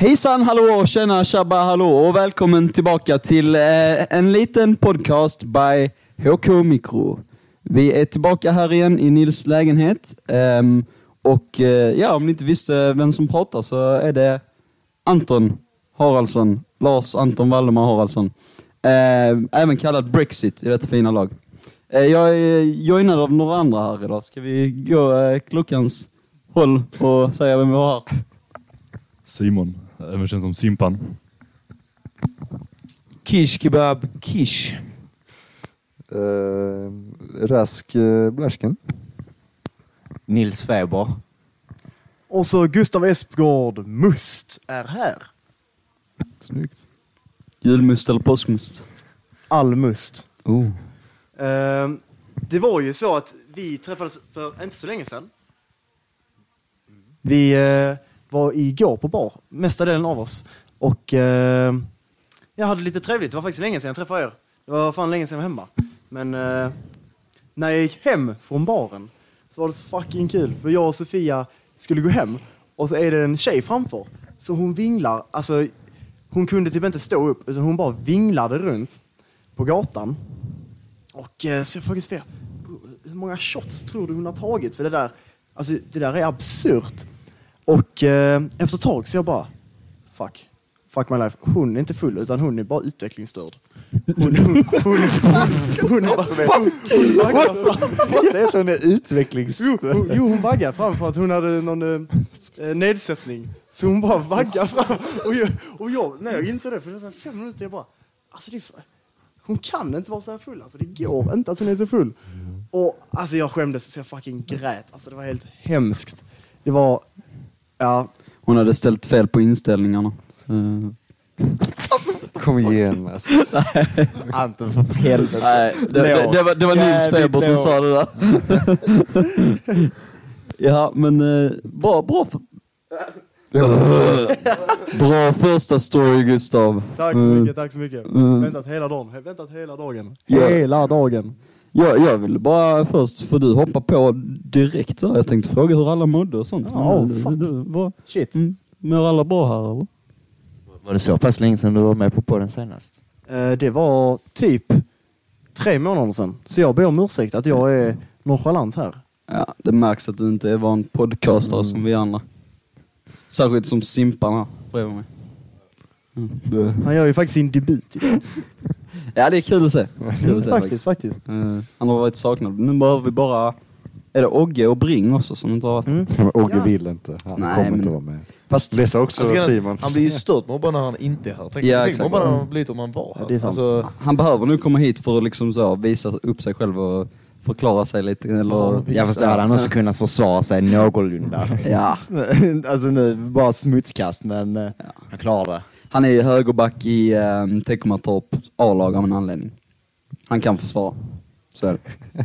Hejsan, hallå, tjena, tjabba, hallå och välkommen tillbaka till eh, en liten podcast by HK Mikro. Vi är tillbaka här igen i Nils lägenhet. ehm, och eh, ja, om ni inte visste vem som pratar så är det Anton Haraldsson, Lars Anton Valdemar Haraldsson. Eh, även kallad Brexit i detta fina lag. Eh, jag är joinad av några andra här idag. Ska vi gå eh, klockans håll och säga vem vi har här? Simon, även känd som Simpan. Kish kebab kish. Uh, rask uh, Blärsken. Nils Feber. Och så Gustav Espgård Must är här. Snyggt. Julmust eller påskmust? All Must. Oh. Ehm, det var ju så att vi träffades för inte så länge sedan. Vi eh, var igår på bar, mesta delen av oss. Och eh, jag hade lite trevligt. Det var faktiskt länge sedan jag träffade er. Det var fan länge sedan jag var hemma. Men eh, när jag gick hem från baren så var det så fucking kul. För jag och Sofia skulle gå hem och så är det en tjej framför. Så hon vinglar, alltså hon kunde typ inte stå upp utan hon bara vinglade runt på gatan. Och eh, så jag frågade Sofia, hur många shots tror du hon har tagit? För det där, alltså, det där är absurt. Och eh, efter ett tag så jag bara, fuck. Fuck my life. Hon är inte full utan hon är bara utvecklingsstörd. Hon, hon, hon, hon, hon, hon, bara, hon, hon vaggar hon är Jo, utvecklingsstörd. hon, jo, hon vaggade fram för att hon hade någon eh, nedsättning. Så hon bara vaggade fram. Och jag, och jag, när jag insåg det, för här fem minuter, jag bara, alltså det är, hon kan inte vara så här full. Alltså det går inte att hon är så full. Och alltså jag skämdes så jag fucking grät. Alltså det var helt hemskt. Det var, ja, Hon hade ställt fel på inställningarna. Så... Kom igen alltså. Anton för helvete. Nej, det, det, det, var, det var Nils Feber som sa det där. ja, men eh, bra, bra, för... bra första story Gustav. tack så mycket, tack så mycket. Mm. Väntat hela dagen, väntat hela dagen. Hela dagen. Jag, jag ville bara först, för du hoppa på direkt så. Jag tänkte fråga hur alla mådde och sånt. Ja, Men, fuck. du, vad- Shit. mm, mår alla bra här eller? Var det så pass länge sedan du var med på podden senast? Eh, Det var typ tre månader sedan. Så jag ber om ursäkt att jag är nonchalant här. Ja, det märks att du inte är van podcastare som vi andra. Särskilt som Simpan här bredvid mig. Det, Han gör ju faktiskt sin debut idag. Ja, det är kul att se. Kul att se faktiskt, faktiskt. Eh, han har varit saknad. Nu behöver vi bara... Är det Ogge och Bring också som inte har varit Mm. men Ogge Ja. vill inte. Han Nej, kommer men- inte vara med. Fast Det sa också Alltså, Simon. Han blir ju stört mobbad när han inte är här. Tänk, Ja, exakt. mobbad han blivit om han var här. Ja, det är sant. Alltså, han behöver nu komma hit för att liksom så visa upp sig själv och förklara sig lite. Eller, Jag förstår, hade han också kunnat försvara sig någorlunda. Ja. alltså nu, bara smutskast men eh, han klarar det. Han är ju högerback i eh, Teckomatorp A-lag av en anledning. Han kan försvara. Så är det.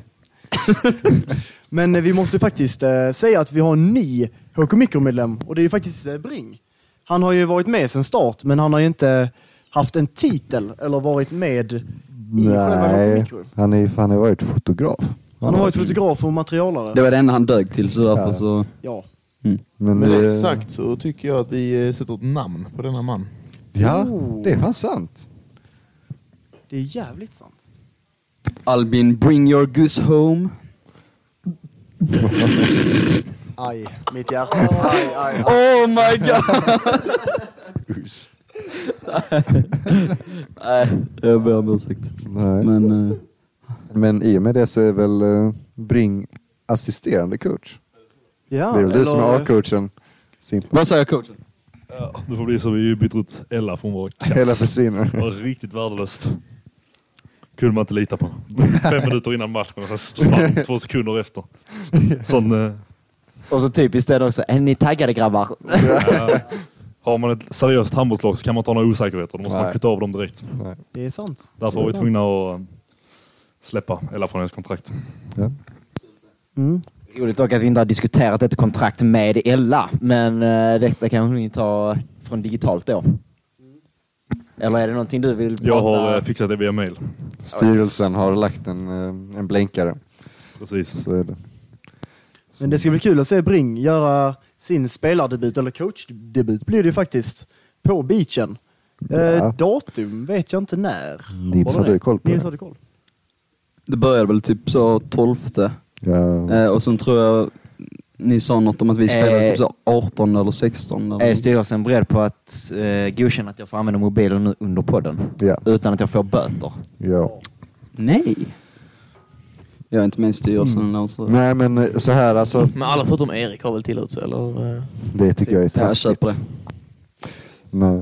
Men eh, vi måste faktiskt eh, säga att vi har en ny HK Mikro-medlem och det är ju faktiskt eh, Bring. Han har ju varit med sedan start men han har ju inte haft en titel eller varit med i själva HK Nej, Mikro. han är han har varit fotograf. Han har varit fotograf och materialare. Det var det enda han dög till så därför Ja. så... Ja. Men, med det- sagt så tycker jag att vi eh, sätter ett namn på denna man. Ja, Oh. det är fan sant. Det är jävligt sant. Albin, bring your goose home. Aj, mitt hjärta. Aj, aj, aj. Oh my god! Nej, jag ber om ursäkt. Nej. Men... eh, Men i och med det så är väl eh, Bring assisterande coach. Ja, det är väl du som eller- är A-coachen. Simon. vad säger coachen? Ja, det får bli så vi byter ut Ella från vår kass. Hela försvinner. Det var riktigt värdelöst. Kunde man inte lita på. Fem minuter innan matchen och sen två sekunder efter. Sån, eh, Och så typiskt är det också, är ni taggade grabbar? ja. Har man ett seriöst handbollslag så kan man inte ha några osäkerheter. Då måste man Nej. kutta av dem direkt. Nej. Det är sant. Därför var vi tvungna att eh, släppa Ella från hennes kontrakt. Ja. Mm. Roligt dock att vi inte har diskuterat detta kontrakt med Ella, men eh, detta kan vi ta från digitalt då. Eller är det någonting du vill prata? Jag har eh, fixat det via mail. Styrelsen har lagt en, eh, en blänkare. Precis. Så är det. Men det ska bli kul att se Bring göra sin spelardebut, eller coachdebut blir det ju faktiskt, på beachen. Eh, Ja. datum vet jag inte när. Nils har det du koll på Nils det? hade koll. Det började väl typ så 12. Ja, Eh, och sen tror jag ni sa något om att vi spelade Eh. typ så 18 eller 16. Eller Är styrelsen beredd på att eh, godkänna att jag får använda mobilen nu under podden? ja, Utan att jag får böter? ja. Nej. Jag är inte med i styrelsen mm. så Nej men eh, så här alltså, Men alla förutom Erik har väl tillåtelse eller? eh, det tycker jag är jag taskigt. köper det. Nej.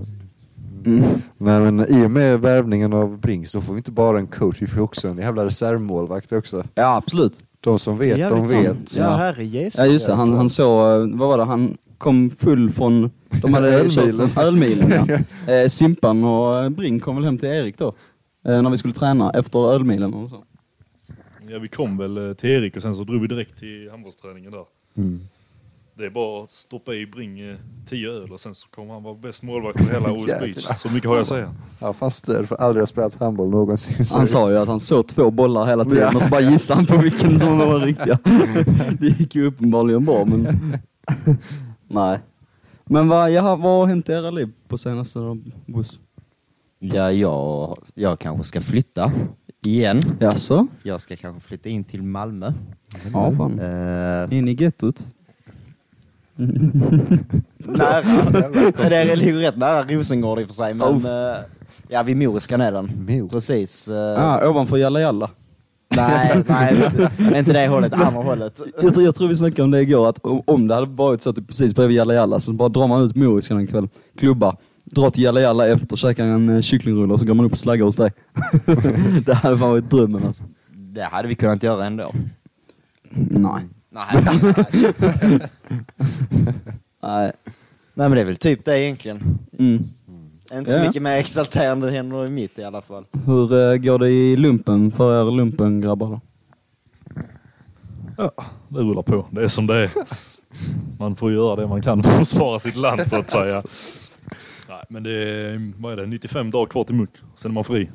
Mm. Nej men i och med värvningen av Brink så får vi inte bara en coach, vi får också en jävla reservmålvakt också. Ja, absolut. De som vet, de sant. vet. Ja, Ja. herre Jesus. Ja, just det. Han, han såg, vad var det, han kom full från, de hade Ölmilen. kört ölmilen. Ja. Eh, Simpan och eh, Brink kom väl hem till Erik då. Eh, när vi skulle träna efter ölmilen och så. Ja, vi kom väl eh, till Erik och sen så drog vi direkt till handbollsträningen där. Mm. Det är bara att stoppa i Bring eh, 10 öl och sen så kommer han vara bäst målvakt på hela OS Beach. Jäklar. Så mycket har jag att säga. Ja fast stöd för aldrig har spelat handboll någonsin. Han sa ju att han såg två bollar hela tiden och så bara gissade han på vilken som var riktiga. Det gick ju uppenbarligen bra men... Nej. Men vad, jaha, vad har hänt i era liv på senaste då, buss? Ja, jag, jag kanske ska flytta igen. Jaså? Jag ska kanske flytta in till Malmö. Ja, fan. Eh, In i gettot? nära. det ligger rätt nära Rosengård i och för sig, men eh, ja, vid Moriskan är den. Mos. Precis. eh, Ah, ovanför Jalla Jalla. Nej, nej, inte det hållet, andra hållet. Jag tror, jag tror vi snackade om det igår, att om- det hade varit så att det precis bredvid Jalla Jalla så bara drar man ut Moriskan en kväll, klubba, drar till Jalla Jalla efter, käkar en eh, kycklingrulle och så går man upp och slaggar hos dig. det hade fan varit drömmen alltså. Det hade vi kunnat göra ändå. Nej. Nej, Nej. nej men det är väl typ det egentligen. Mm. Inte så Ja. mycket mer exalterande händer i mitt i alla fall. Hur eh, går det i lumpen för er lumpen-grabbar då? Ja, det rullar på. Det är som det är. Man får göra det man kan för att försvara sitt land så att säga. Nej, men det är, vad är det, 95 dagar kvar till muck. Sen är man fri.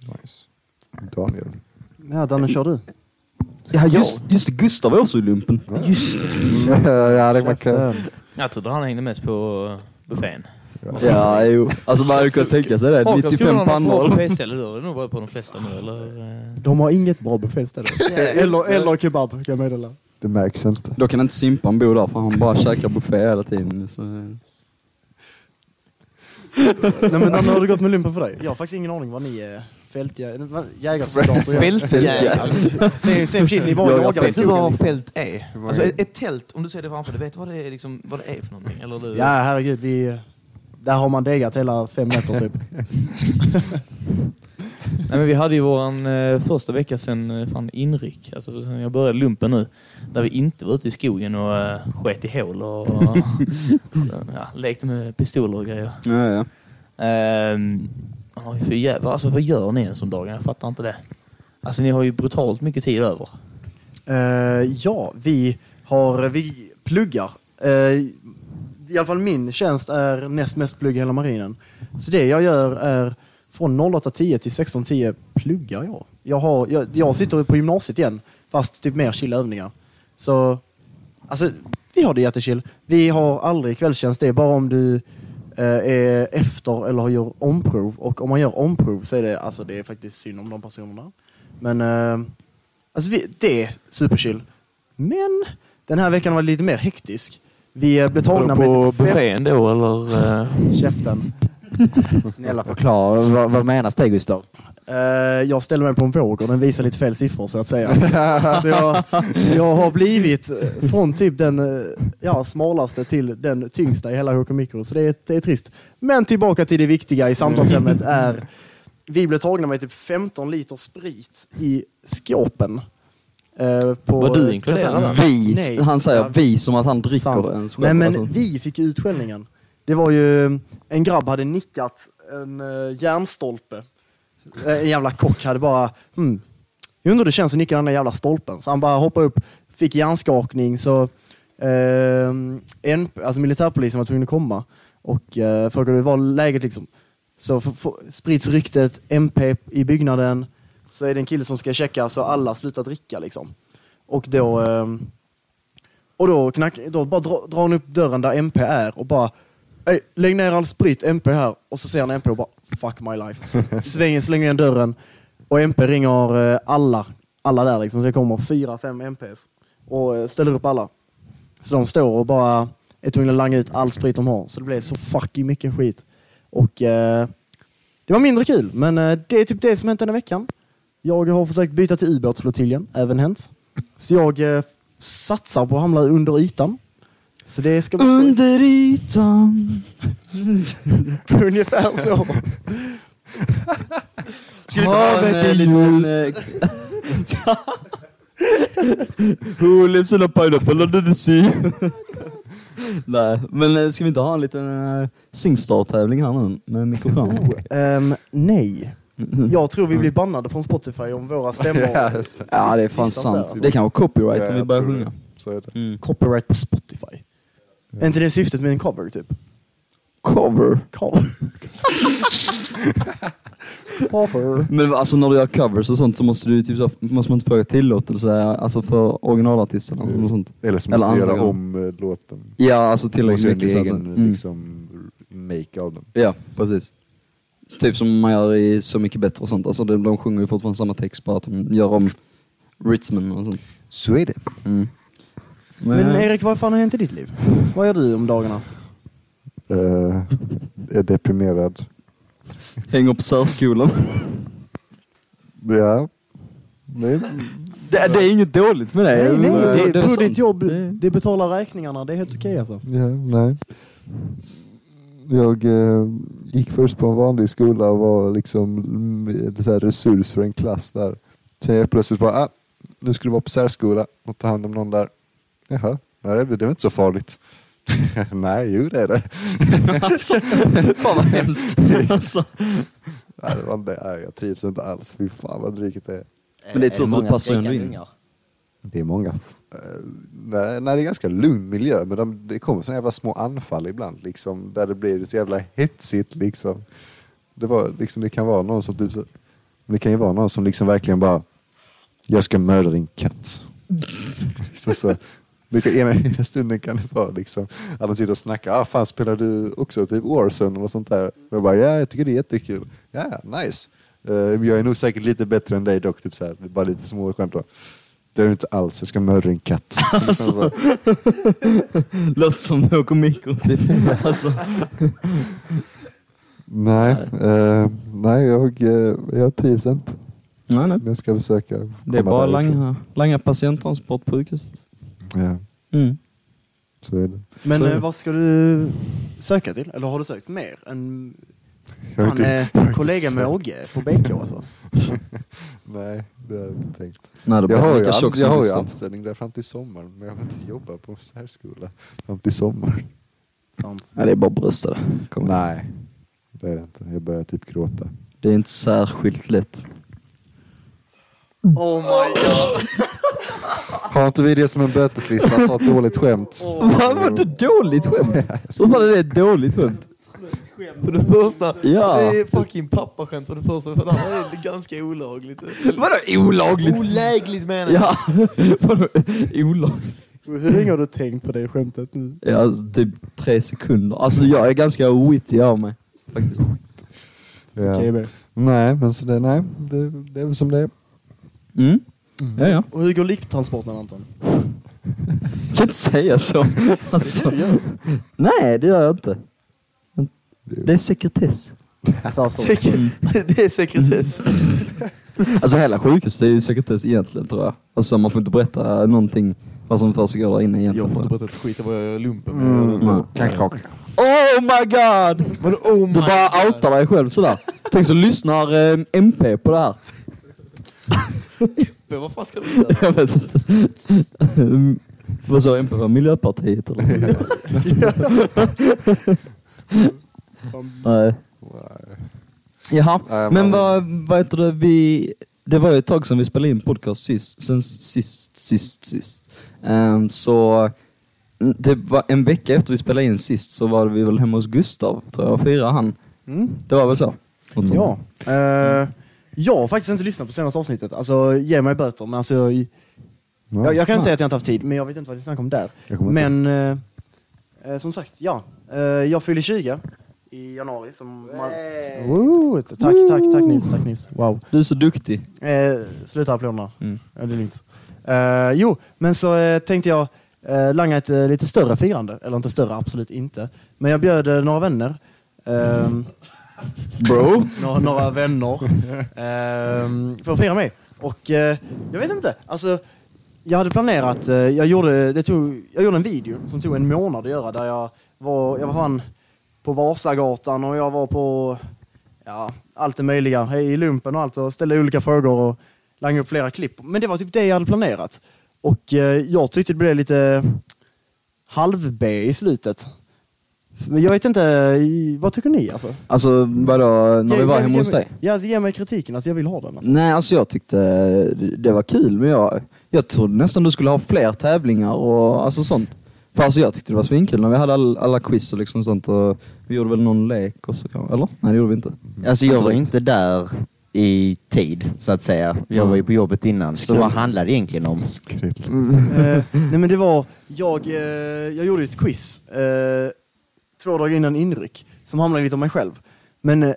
Nice. Daniel. Ja, Danne, kör du. Ja, just, just det, Gustav är också i lumpen. Just ja, det man kan. Jag trodde han hängde mest på eh, buffén. Ja, jo. Alltså man hade kunnat tänka sig det. Hakan 95 skulle ha något bra pannmål. bufféställe då. Det är nog varit på de flesta nu eller? De har inget bra bufféställe. eller, eller kebab kan jag meddela. Det märks inte. Då kan inte Simpan bo där för han bara käkar buffé hela tiden. Så... Nej men Danne, har det gått med lumpen för dig? Jag har faktiskt ingen aning vad ni är. Fältjägare, jägarsoldater. Fältjägare. Same, same shit, ni bara Jag- jag jagar i Vet du vad. Liksom. fält är? Alltså ett, ett tält, om du ser det framför dig, vet du vad det är, liksom, vad det är för någonting? Eller du? Ja, herregud. Vi, där har man degat hela fem meter typ. Nej, men vi hade ju våran eh, första vecka sen eh, fan inryck, alltså sen jag började lumpen nu, där vi inte var ute i skogen och eh, sket i hål och ja, lekte med pistoler och grejer. Ja, ja. Ehm, man har ju för jävla, alltså vad gör ni ens om dagen? Jag fattar inte det. Alltså ni har ju brutalt mycket tid över. Eh, ja, vi har, vi pluggar. Eh, I alla fall min tjänst är näst mest plugg i hela marinen. Så det jag gör är från 08.10 till 16.10 pluggar jag. Jag, har, jag. jag sitter på gymnasiet igen, fast typ mer chill övningar. Så, alltså, vi har det jättechill. Vi har aldrig kvällstjänst, det är bara om du är efter eller gör omprov. Och om man gör omprov så är det, alltså, det är faktiskt synd om de personerna. Men eh, Alltså vi, det är superchill. Men den här veckan var lite mer hektisk. Vi eh, blev tagna på med fem... buffén då eller? eh, Käften. Snälla förklara, vad, vad menas det Gustav? Eh, jag ställde mig på en våg och den visar lite fel siffror så att säga. så jag, jag har blivit eh, från typ den eh, ja, smalaste till den tyngsta i hela HK Mikro. Så det är, det är trist. Men tillbaka till det viktiga i samtalsämnet är vi blev tagna med typ 15 liter sprit i skåpen. eh, på Var du inkluderad? Vi, Nej. han säger Ja. vi som att han dricker Sant. själv. Nej men alltså. vi fick utskällningen. Det var ju, en grabb hade nickat en järnstolpe. Eh, en jävla kock hade bara, hmm, jag undrar hur det känns att nicka den där jävla stolpen. Så han bara hoppade upp, fick hjärnskakning så eh, en, alltså militärpolisen var tvungen att komma och eh, frågade hur var läget liksom. Så för, för, sprids ryktet, MP i byggnaden, så är det en kille som ska checka så alla slutar dricka liksom. Och då, eh, och då, knack, då bara dra, drar han upp dörren där MP är och bara lägg ner all sprit, MP här. Och så ser han MP och bara fuck my life. Svänger, slänger igen dörren och MP ringer eh, alla, alla där liksom. Så det kommer fyra, fem MPs och eh, ställer upp alla. Så de står och bara är tvungna att langa ut all sprit de har. Så det blev så fucking mycket skit. Och eh, det var mindre kul, men eh, det är typ det som hänt den här veckan. Jag har försökt byta till ubåtsflottiljen, även hänt. Så jag eh, satsar på att hamna under ytan. Så det ska. Under ytan. Ungefär så. Ska vi inte ha en eh, liten... eh, Who lives in a pineapple under the sea? Nej, men eh, ska vi inte ha en liten uh, Singstar-tävling här nu med mikrofon? Ehm, nej. Jag tror vi blir bannade från Spotify om våra stämmor Ja, det är fan sant. Det kan vara copyright Ja, om vi börjar sjunga. Så är det. Mm. Copyright på Spotify. Är inte det syftet med en cover typ? Cover? Cover. cover. Men alltså när du gör covers och sånt så måste du typ så, måste man inte fråga tillåtelse alltså för originalartisterna Mm. och sånt. Eller så Eller måste du göra om eh, låten. Ja, alltså tillräckligt måste mycket. egen mm. liksom, make av den. Ja, precis. Typ som man gör i Så mycket bättre och sånt. Alltså de, de sjunger ju fortfarande samma text bara att de gör om Ritzman och sånt. Så är det. Mm. Men Erik, vad fan har hänt i ditt liv? Vad gör du om dagarna? Uh, är deprimerad. Hänger på särskolan. Ja. Nej. Det, det är inget dåligt med det. Nej, nej, Men, det, eh, det, är ditt jobb, Det- det betalar räkningarna. Det är helt okej alltså. Ja, nej. Jag eh, gick först på en vanlig skola och var liksom mm, så här resurs för en klass där. Sen jag plötsligt bara, ah, nu ska du vara på särskola och ta hand om någon där. Jaha, nej, det, det var inte så farligt. nej, jo det är det. alltså, fan vad hemskt. Alltså. Nej, det var, nej, jag trivs inte alls. Fy fan vad drygt det är. Men det är tur för många det passar ju ändå skrikande in. ungar? Det är många. Eh, nej, nej, det är ganska lugn miljö, men de, det kommer såna jävla små anfall ibland, liksom, där det blir så jävla hetsigt. Liksom. Det, var, liksom, det kan vara någon som typ, så- det kan ju vara någon som liksom verkligen bara, jag ska mörda din katt. liksom så, kan, ena, stunden kan det vara liksom, att de sitter och snackar, ah, fan spelar du också typ Warzone och sånt där? Och jag bara, ja jag tycker det är jättekul. Ja, nice. Eh, jag är nog säkert lite bättre än dig dock, typ så här, bara lite små skämt. då. Det är du inte alls, jag ska mörda din katt. Liksom så. Låter som Håkon Mikko typ. Alltså. Nej, eh, nej jag, eh, jag trivs inte. Nej, nej. Jag ska försöka Det är bara langa, langa patienttransport på sjukhuset. Ja, Mm. så är det. Men Så är det. eh, vad ska du söka till? Eller har du sökt mer än Jag han inte- är jag har inte kollega med. Ogge på BK alltså? Nej, det har jag inte tänkt. Nej, Jag har, ju, an- jag har ju anställning där fram till sommaren, men jag vill inte jobba på särskola fram till sommaren. Sant. Ja, det är bara brösta. Nej, det är det inte. Jag börjar typ gråta. Det är inte särskilt lätt. Oh my god! Har inte vi det som en böteslista att ha ett dåligt skämt? Vad var det dåligt skämt? Så var det ett dåligt skämt? För det första, Ja. det är fucking pappaskämt för det första. För det andra är det ganska olagligt. Vadå olagligt? Olägligt menar Ja, jag. vadå olagligt? Hur länge har du tänkt på det skämtet nu? Ja, alltså, typ tre sekunder. Alltså jag är ganska witty av mig. Faktiskt. Ja. KB. Nej, men så det, nej, det, det är väl som det är. Mm. Ja, ja. Och hur går liktransporten Anton? Jag kan inte säga så. Alltså, nej, det gör jag inte. Det är sekretess. Så, så. Säker- Det är sekretess. Alltså hela sjukhuset är ju sekretess egentligen tror jag. Alltså man får inte berätta någonting vad som försiggår där inne egentligen. Jag får inte berätta ett skit jag gör i lumpen. Mm. jag. Nej. Oh my god! Vadå oh my Du bara God? outar dig själv sådär. Tänk så lyssnar eh, MP på det här. Men Vad fan ska du göra? Jag vet inte. Vad sa MP? Var Miljöpartiet eller? Nej. Jaha, Nej, men vad, vad heter det, vi... Det var ju ett tag sedan vi spelade in podcast sist, sen sist, sist, sist. Ehm, så det var en vecka efter vi spelade in sist så var vi väl hemma hos Gustav, tror jag, och firade han. Mm. Det var väl så? Ja. Eh, jag har faktiskt inte lyssnat på senaste avsnittet. Alltså, ge mig böter. Men alltså, jag, jag, jag kan inte säga att jag inte haft tid, men jag vet inte vad ni snackar om där. Men eh, eh, som sagt, ja. Eh, jag fyller 20 i januari. Som man... Woo! tack, tack, tack Nils. Tack Nils. Wow. Du är så duktig. Eh, sluta applåderna. Mm. Ja, det är lugnt. Eh, jo, men så eh, tänkte jag eh, langa ett eh, lite större firande. Eller inte större, absolut inte. Men jag bjöd eh, några vänner. Ehm, Bro. några, några vänner. ehm, för att fira mig. Och eh, jag vet inte. Alltså, jag hade planerat, eh, jag, gjorde, det tog, jag gjorde en video som tog en månad att göra. Där jag var, jag var fan på Vasagatan och jag var på ja, allt det möjliga i lumpen och allt och ställde olika frågor och langade upp flera klipp. Men det var typ det jag hade planerat. Och eh, jag tyckte det blev lite halv-B i slutet. Men jag vet inte, vad tycker ni alltså? Alltså vadå, när vi var ge- hemma ge hos dig? Ja, alltså, ge mig kritiken, alltså, jag vill ha den. Alltså. Nej, alltså jag tyckte det- var kul, men jag, jag trodde nästan du skulle ha fler tävlingar och alltså sånt. För alltså jag tyckte det var svinkul när vi hade all, alla quiz och liksom sånt och vi gjorde väl någon lek och så, kanske, eller? Nej det gjorde vi inte. Alltså jag var inte där i tid, så att säga. Jag var ju på jobbet innan. Så vad handlade det egentligen om? Eh, nej men det var, jag, eh, jag gjorde ett quiz eh, två dagar innan inryck som handlade lite om mig själv. Men eh,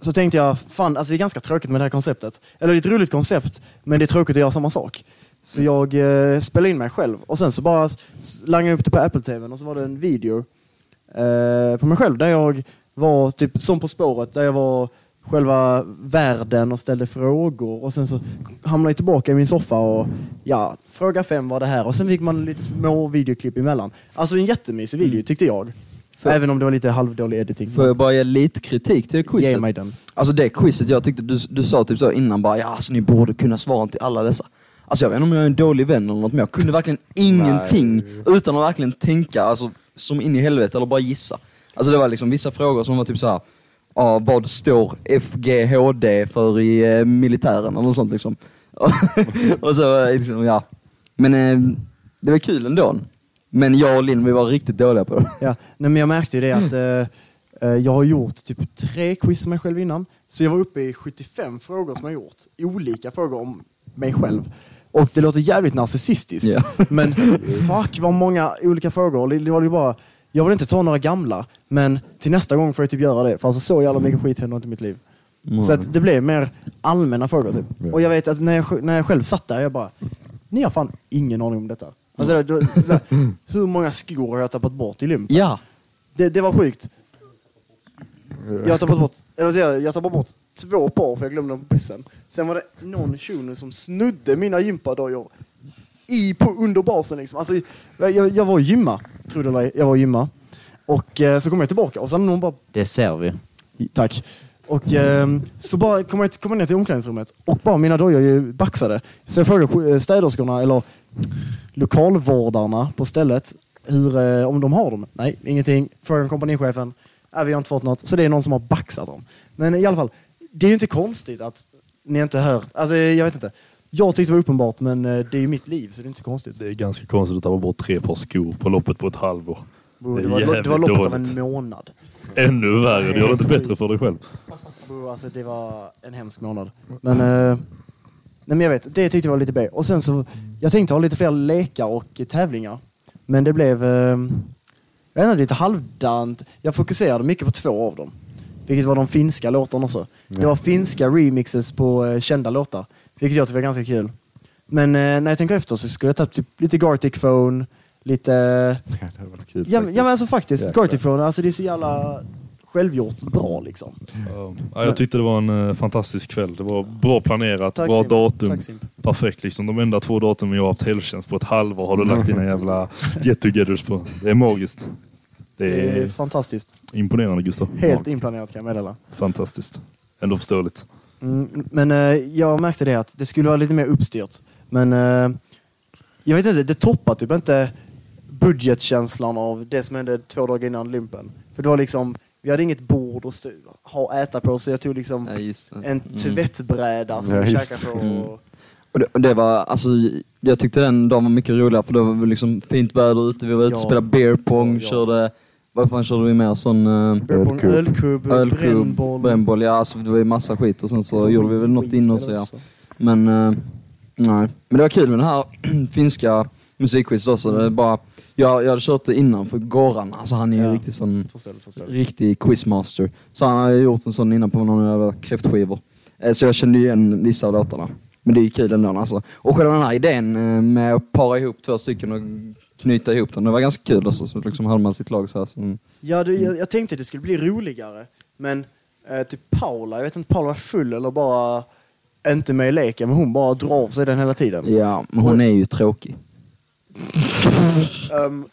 så tänkte jag, fan alltså det är ganska tråkigt med det här konceptet. Eller det är ett roligt koncept, men det är tråkigt att göra samma sak. Så jag eh, spelade in mig själv och sen så bara langade jag upp det på Apple TV och så var det en video eh, på mig själv där jag var typ som På spåret, där jag var själva världen och ställde frågor och sen så hamnade jag tillbaka i min soffa och ja, fråga fem var det här och sen fick man lite små videoklipp emellan. Alltså en jättemysig video tyckte jag. Även om det var lite halvdålig editing. Får jag bara ge lite kritik till det Ge quizet? mig den. Alltså det quizet, jag tyckte du, du sa typ så innan bara ja alltså ni borde kunna svara till alla dessa. Alltså jag vet inte om jag är en dålig vän eller något men jag kunde verkligen ingenting utan att verkligen tänka alltså, som in i helvete eller bara gissa. Alltså det var liksom vissa frågor som var typ så här. Ja, vad står FGHD för i eh, militären eller något sånt liksom. och så eh, liksom, ja. Men eh, det var kul ändå. Men jag och Linn vi var riktigt dåliga på det. Ja, nej, men jag märkte ju det att eh, eh, jag har gjort typ tre quiz om mig själv innan. Så jag var uppe i 75 frågor som jag gjort. Olika frågor om mig själv. Och det låter jävligt narcissistiskt. Ja. Men fuck vad många olika frågor. Det, var ju bara, jag vill inte ta några gamla, men till nästa gång får jag typ göra det. För alltså så jävla mycket skit händer inte i mitt liv. Så att det blev mer allmänna frågor typ. Och jag vet att när jag, när jag själv satt där, jag bara, ni har fan ingen aning om detta. Alltså, då, så här, hur många skor har jag tappat bort i lumpen? Ja. Det, det var sjukt. Jag har tappat bort, eller så jag, jag tappade bort två par för jag glömde dem på bussen. Sen var det någon shuno som snudde mina gympadojor i, på, under basen liksom. Alltså, jag, jag, jag var och gymma, eller ej. Jag var och gymma. Och eh, så kom jag tillbaka och sen någon bara Det ser vi. Tack. Och ehm, så bara kom jag, kom jag ner till omklädningsrummet och bara mina dojor är ju baxade. Så jag frågade eh, städerskorna eller lokalvårdarna på stället hur, eh, om de har dem. Nej, ingenting. Frågan kompanichefen. Nej, vi har inte fått något. Så det är någon som har baxat dem. Men i alla fall, det är ju inte konstigt att ni inte hör. Alltså jag vet inte. Jag tyckte det var uppenbart men eh, det är ju mitt liv så det är inte så konstigt. Det är ganska konstigt att tappa bort tre par skor på loppet på ett halvår. Bro, det det, var, det var jävligt loppet av en dåligt. månad. Ännu värre, det gör det inte bättre för dig själv. Alltså det var en hemsk månad. Men, eh, nej, men jag vet, det tyckte jag var lite B. Och sen så, jag tänkte ha lite fler lekar och tävlingar. Men det blev, eh, jag vet inte, lite halvdant. Jag fokuserade mycket på två av dem. Vilket var de finska låtarna också. Det var finska remixes på eh, kända låtar. Vilket jag tyckte var ganska kul. Men eh, när jag tänker efter så skulle jag ta typ lite Gartic Phone, lite... Ja, det hade varit kul Ja, men- faktiskt. ja men alltså faktiskt, Jäklar. Gartic Phone, alltså det är så jävla självgjort bra liksom. Ja, jag tyckte det var en eh, fantastisk kväll. Det var bra planerat, Tack, bra Simon. datum. Tack, Simp. Perfekt liksom. De enda två datum jag har haft helgtjänst på ett halvår har du lagt dina jävla get-togethers på. Det är magiskt. Det Det är är fantastiskt. imponerande Gustav. Helt inplanerat kan jag meddela. Fantastiskt. Ändå förståeligt. Mm, men eh, jag märkte det att det skulle vara lite mer uppstyrt. Men eh, jag vet inte, det toppar typ inte budgetkänslan av det som hände två dagar innan lumpen. För det var liksom, vi hade inget bord att stå, ha äta på så jag tog liksom Ja, det. en tvättbräda som Ja, käkade på. Mm. Och, det, och det var, alltså, jag tyckte den dagen var mycket roligare för det var väl liksom fint väder ute, vi var ute och Ja. spelade beer pong, Ja. körde, vad fan körde vi mer? Sån uh, Ölkubb, ölkubb, ölkubb, brännboll. brännboll, ja alltså det var ju massa skit och sen så, Så gjorde vi väl något inne och så spelade ja. också. Men, eh, nej. Men det var kul med den här finska musikquizet också. Det är bara, Jag, jag hade kört det innan för Goran, alltså han är ju Ja. riktigt sån Förståeligt, förståeligt. riktig quizmaster. Så han har gjort en sån innan på någon jävla kräftskivor. Eh, Så jag kände igen vissa av låtarna. Men det är ju kul ändå alltså. Och själva den här idén eh, med att para ihop två stycken och knyta ihop dem, det var ganska kul alltså. Så liksom hade man sitt lag så här. Så, Ja, det, jag, jag tänkte att det skulle bli roligare, men eh, typ Paula, jag vet inte om Paula var full eller bara inte med i leken, men hon bara drar av sig den hela tiden. ja, men hon är ju tråkig. Um,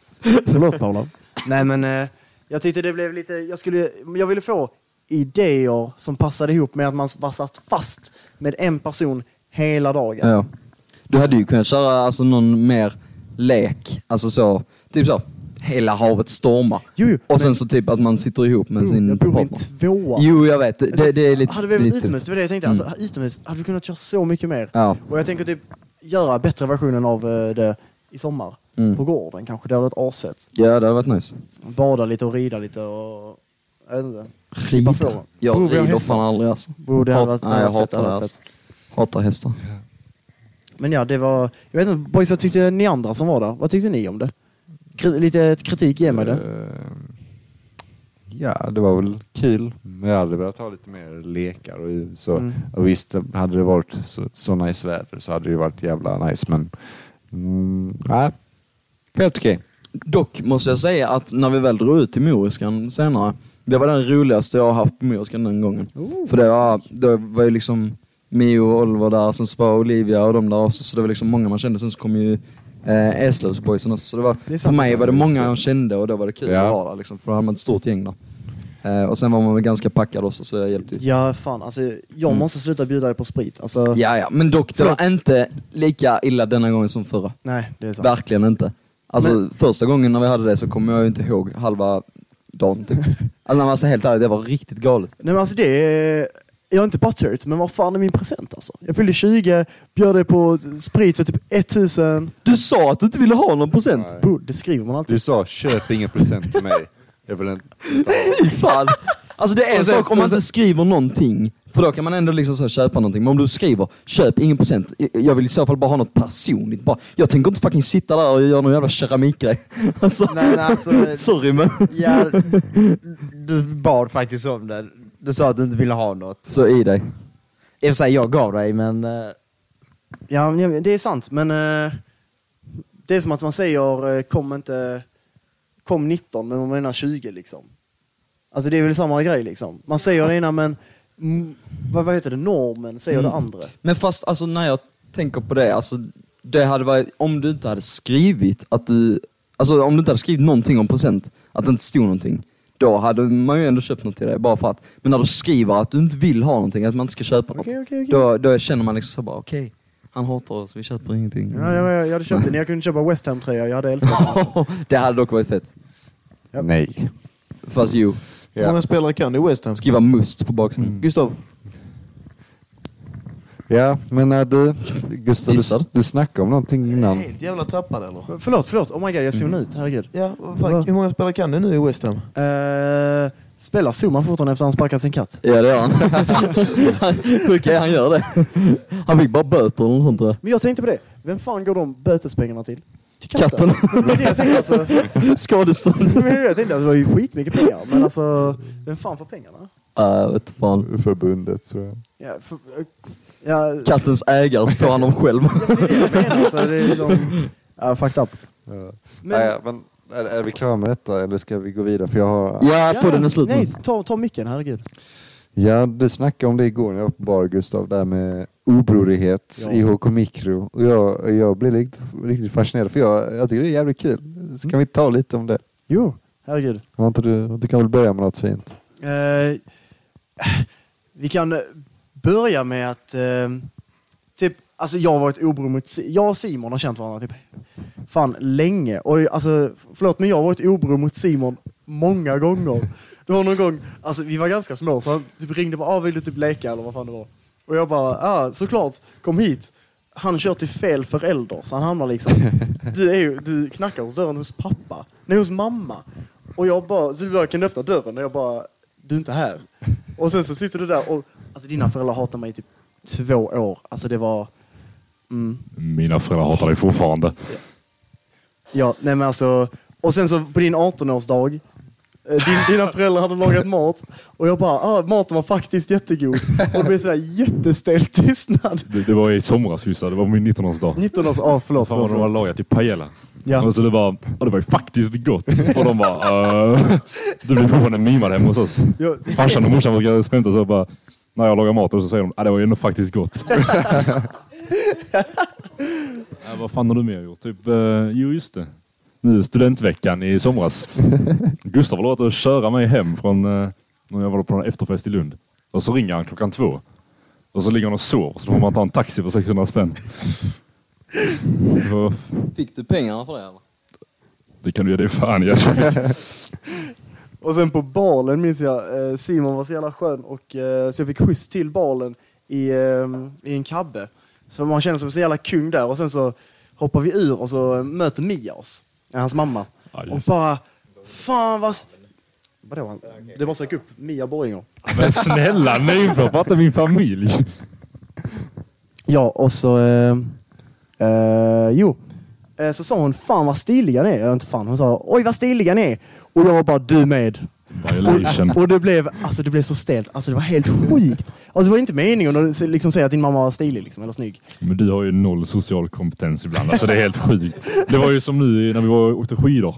Förlåt Paula. Nej men eh, jag tyckte det blev lite, jag, skulle, jag ville få idéer som passade ihop med att man var satt fast med en person hela dagen. Ja. Du hade ju kunnat köra alltså, någon mer lek, alltså så, typ så. Hela havet stormar. Jo, jo, Och sen men- så typ att man sitter ihop med Jo, sin jag bor i en partner. tvåa. Jo, jag vet. Det, det, det är lite... hade vi varit utomhus, det var det jag tänkte. Mm. Alltså, utomhus hade vi kunnat köra så mycket mer. Ja. Och jag tänker typ göra bättre versionen av eh, det i sommar. Mm. På gården kanske, det hade varit asfett. ja, det hade varit nice. Bada lite och rida lite och... Jag vet inte. Rida? fåren. Jag har rider hästar? fan aldrig alltså. Bro, det hade Hat- varit, nej, jag hade varit fett, hatar det alltså. Hatar hästar. Men ja, det var... Jag vet inte, boys, vad tyckte ni andra som var där? Vad tyckte ni om det? Kri- lite kritik, ge mig det. Eh, Ja, det var väl kul. Men jag hade velat ha lite mer lekar och så. Mm. Och visst, hade det varit så, så nice väder så hade det varit jävla nice. Men mm, nej, helt okej. Dock måste jag säga att när vi väl drog ut till Moriskan senare, det var den roligaste jag har haft på Moriskan den gången. För det var, det var ju liksom Mio och Oliver där, sen så var Olivia och de där också, så det var liksom många man kände. Sen så kom ju eh, Eslövsboysen också. Så det var, Det för mig var det många jag kände och då var det kul Ja. att vara där liksom, för då hade man ett stort gäng där. Eh, och sen var man väl ganska packad också så jag hjälpte. Ja, fan. Alltså, jag Mm. måste sluta bjuda dig på sprit. Alltså, Ja, ja, men dock, det var inte lika illa denna gången som förra. Nej, det är sant. Verkligen inte. Alltså Men- första gången när vi hade det så kommer jag ju inte ihåg halva dagen typ. Alltså när man säger helt ärligt, det var riktigt galet. Nej men alltså det är... Jag är inte butthurt, men vad fan är min present alltså? Jag fyllde 20, bjöd dig på sprit för typ 1000. Du sa att du inte ville ha någon present! Bro, det skriver man alltid. Du sa köp ingen present till mig. Jag vill inte inte ha Fy fan! Alltså det är en sak om man inte skriver någonting, för då kan man ändå liksom så köpa någonting. Men om du skriver köp ingen present, jag vill i så fall bara ha något personligt. Bara, jag tänker inte fucking sitta där och göra någon jävla keramikgrej. Alltså, Nej, men alltså, sorry men. ja, du bad faktiskt om det. Du sa att du inte ville ha något. Så i dig. I och för sig, jag gav dig, men... eh, Ja, det är sant, men eh, det är som att man säger eh, kom inte... Kom 19, men man menar 20 liksom. Alltså det är väl samma grej liksom. Man säger det ena, men vad, vad heter det? Normen säger Mm. det andra. Men fast alltså när jag tänker på det, alltså det hade varit, om du inte hade skrivit att du, alltså om du inte hade skrivit någonting om present, att det inte stod någonting, då hade man ju ändå köpt något till dig bara för att. Men när du skriver att du inte vill ha någonting, att man inte ska köpa något, Okej, okej, okej. då, då känner man liksom så bara okej, han hatar oss, vi köper ingenting. Ja, jag, jag, jag hade köpt den. Jag kunde köpa West Ham-tröja. Jag hade älskat den. det hade dock varit fett. Ja. Nej. Fast jo, Hur många spelare kan du i West Ham? skriva must på baksidan. Gustav? Ja, men äh, du, Gustav, du, du snackade om någonting innan. Helt jävla tappad eller? Förlåt, förlåt. Oh my god, jag zonade ut. Herregud. Ja, vad fan, hur många spelare kan du nu i West Ham? Uh, spelar Zuma fortfarande efter att han sparkat sin katt? Ja det gör han. Sjuka är han gör det. Han fick bara böter eller något sånt jag. Men jag tänkte på det. Vem fan går de bötespengarna till? Till Katten. Men det är det jag tänkte alltså. Skadestånd. Men det jag tänkte alltså, det var ju skitmycket pengar. Men alltså, vem fan får pengarna? Ja, jag vet fan. Förbundet tror jag. Ja, för, ja, Kattens ägare så får han dem själv. ja, men det är det jag menar. Alltså, det är liksom, ja, fucked up. Ja. Men, Nej, men är, är vi klara med detta eller ska vi gå vidare? För jag har... Ja, podden är slut. Nej, ta, ta micken, herregud. Ja, du snackade om det igår när jag var på bar Gustav, där med obrorighet Ja. i HK Mikro. Och jag, jag blev riktigt, riktigt fascinerad för jag, jag tycker det är jävligt kul. Så kan vi ta lite om det? Jo, herregud. Har inte du, du kan väl börja med något fint? Eh, vi kan börja med att... Eh, alltså jag har varit obror mot... Si- Jag och Simon har känt varandra typ fan länge. Och det- alltså, förlåt, men jag har varit obror mot Simon många gånger. Det var någon gång, alltså vi var ganska små, så han typ ringde bara ah, vill du typ leka eller vad fan det var. Och jag bara, ja ah, såklart, kom hit. Han kör till fel förälder, så han hamnar liksom... Du, är ju, du knackar hos dörren hos pappa, nej hos mamma. Och jag bara, så jag kan öppna dörren och jag bara, du är inte här. Och sen så sitter du där och, alltså dina föräldrar hatar mig i typ två år. Alltså det var, mm. Mina föräldrar hatar dig fortfarande. Ja, nej men alltså. Och sen så på din 18-årsdag, eh, din, dina föräldrar hade lagat mat och jag bara, ah, maten var faktiskt jättegod. Och det blev sådär jättestel tystnad. Det, det var i somras just det, var min 19-årsdag. 19 års, ah, förlåt. Fan vad de förlåt. lagat till paella. Ja. Och så det var, och det var ju faktiskt gott. Och de bara, uh, det blev fortfarande mimad hemma hos oss. Farsan och morsan brukar skämta så bara, när jag lagar mat och så säger de, ah, det var ju ändå faktiskt gott. ja, vad fan har du mer gjort? Typ, eh, jo just det. Nu studentveckan i somras. Gustav har lovat att köra mig hem från eh, när jag var på en efterfest i Lund. Och så ringer han klockan två. Och så ligger han och sover. Så då får man ta en taxi för 600 spänn. Fick du pengarna för det eller? Det kan du ge dig fan i. Och sen på balen minns jag, eh, Simon var så jävla skön och eh, så jag fick skjuts till balen i, eh, i en kabbe. Så man känner sig så jävla kung där och sen så hoppar vi ur och så möter Mia oss, hans mamma. Ja, och bara, fan vad... Vadå? han- Du måste söka upp Mia Borginger. Men snälla, namedroppa inte min familj. Ja, och så... Eh, eh, jo. Eh, så sa hon, fan vad stiliga ni är. Eller inte fan, hon sa, oj vad stiliga ni är. Och jag var bara, du med. Violation. Och, det, blev, alltså, det blev så stelt. Alltså, det var helt sjukt. Alltså, det var inte meningen att liksom, säga att din mamma var stilig liksom, eller snygg. Men du har ju noll social kompetens ibland. Alltså det är helt sjukt. Det var ju som nu när vi var åkte skidor.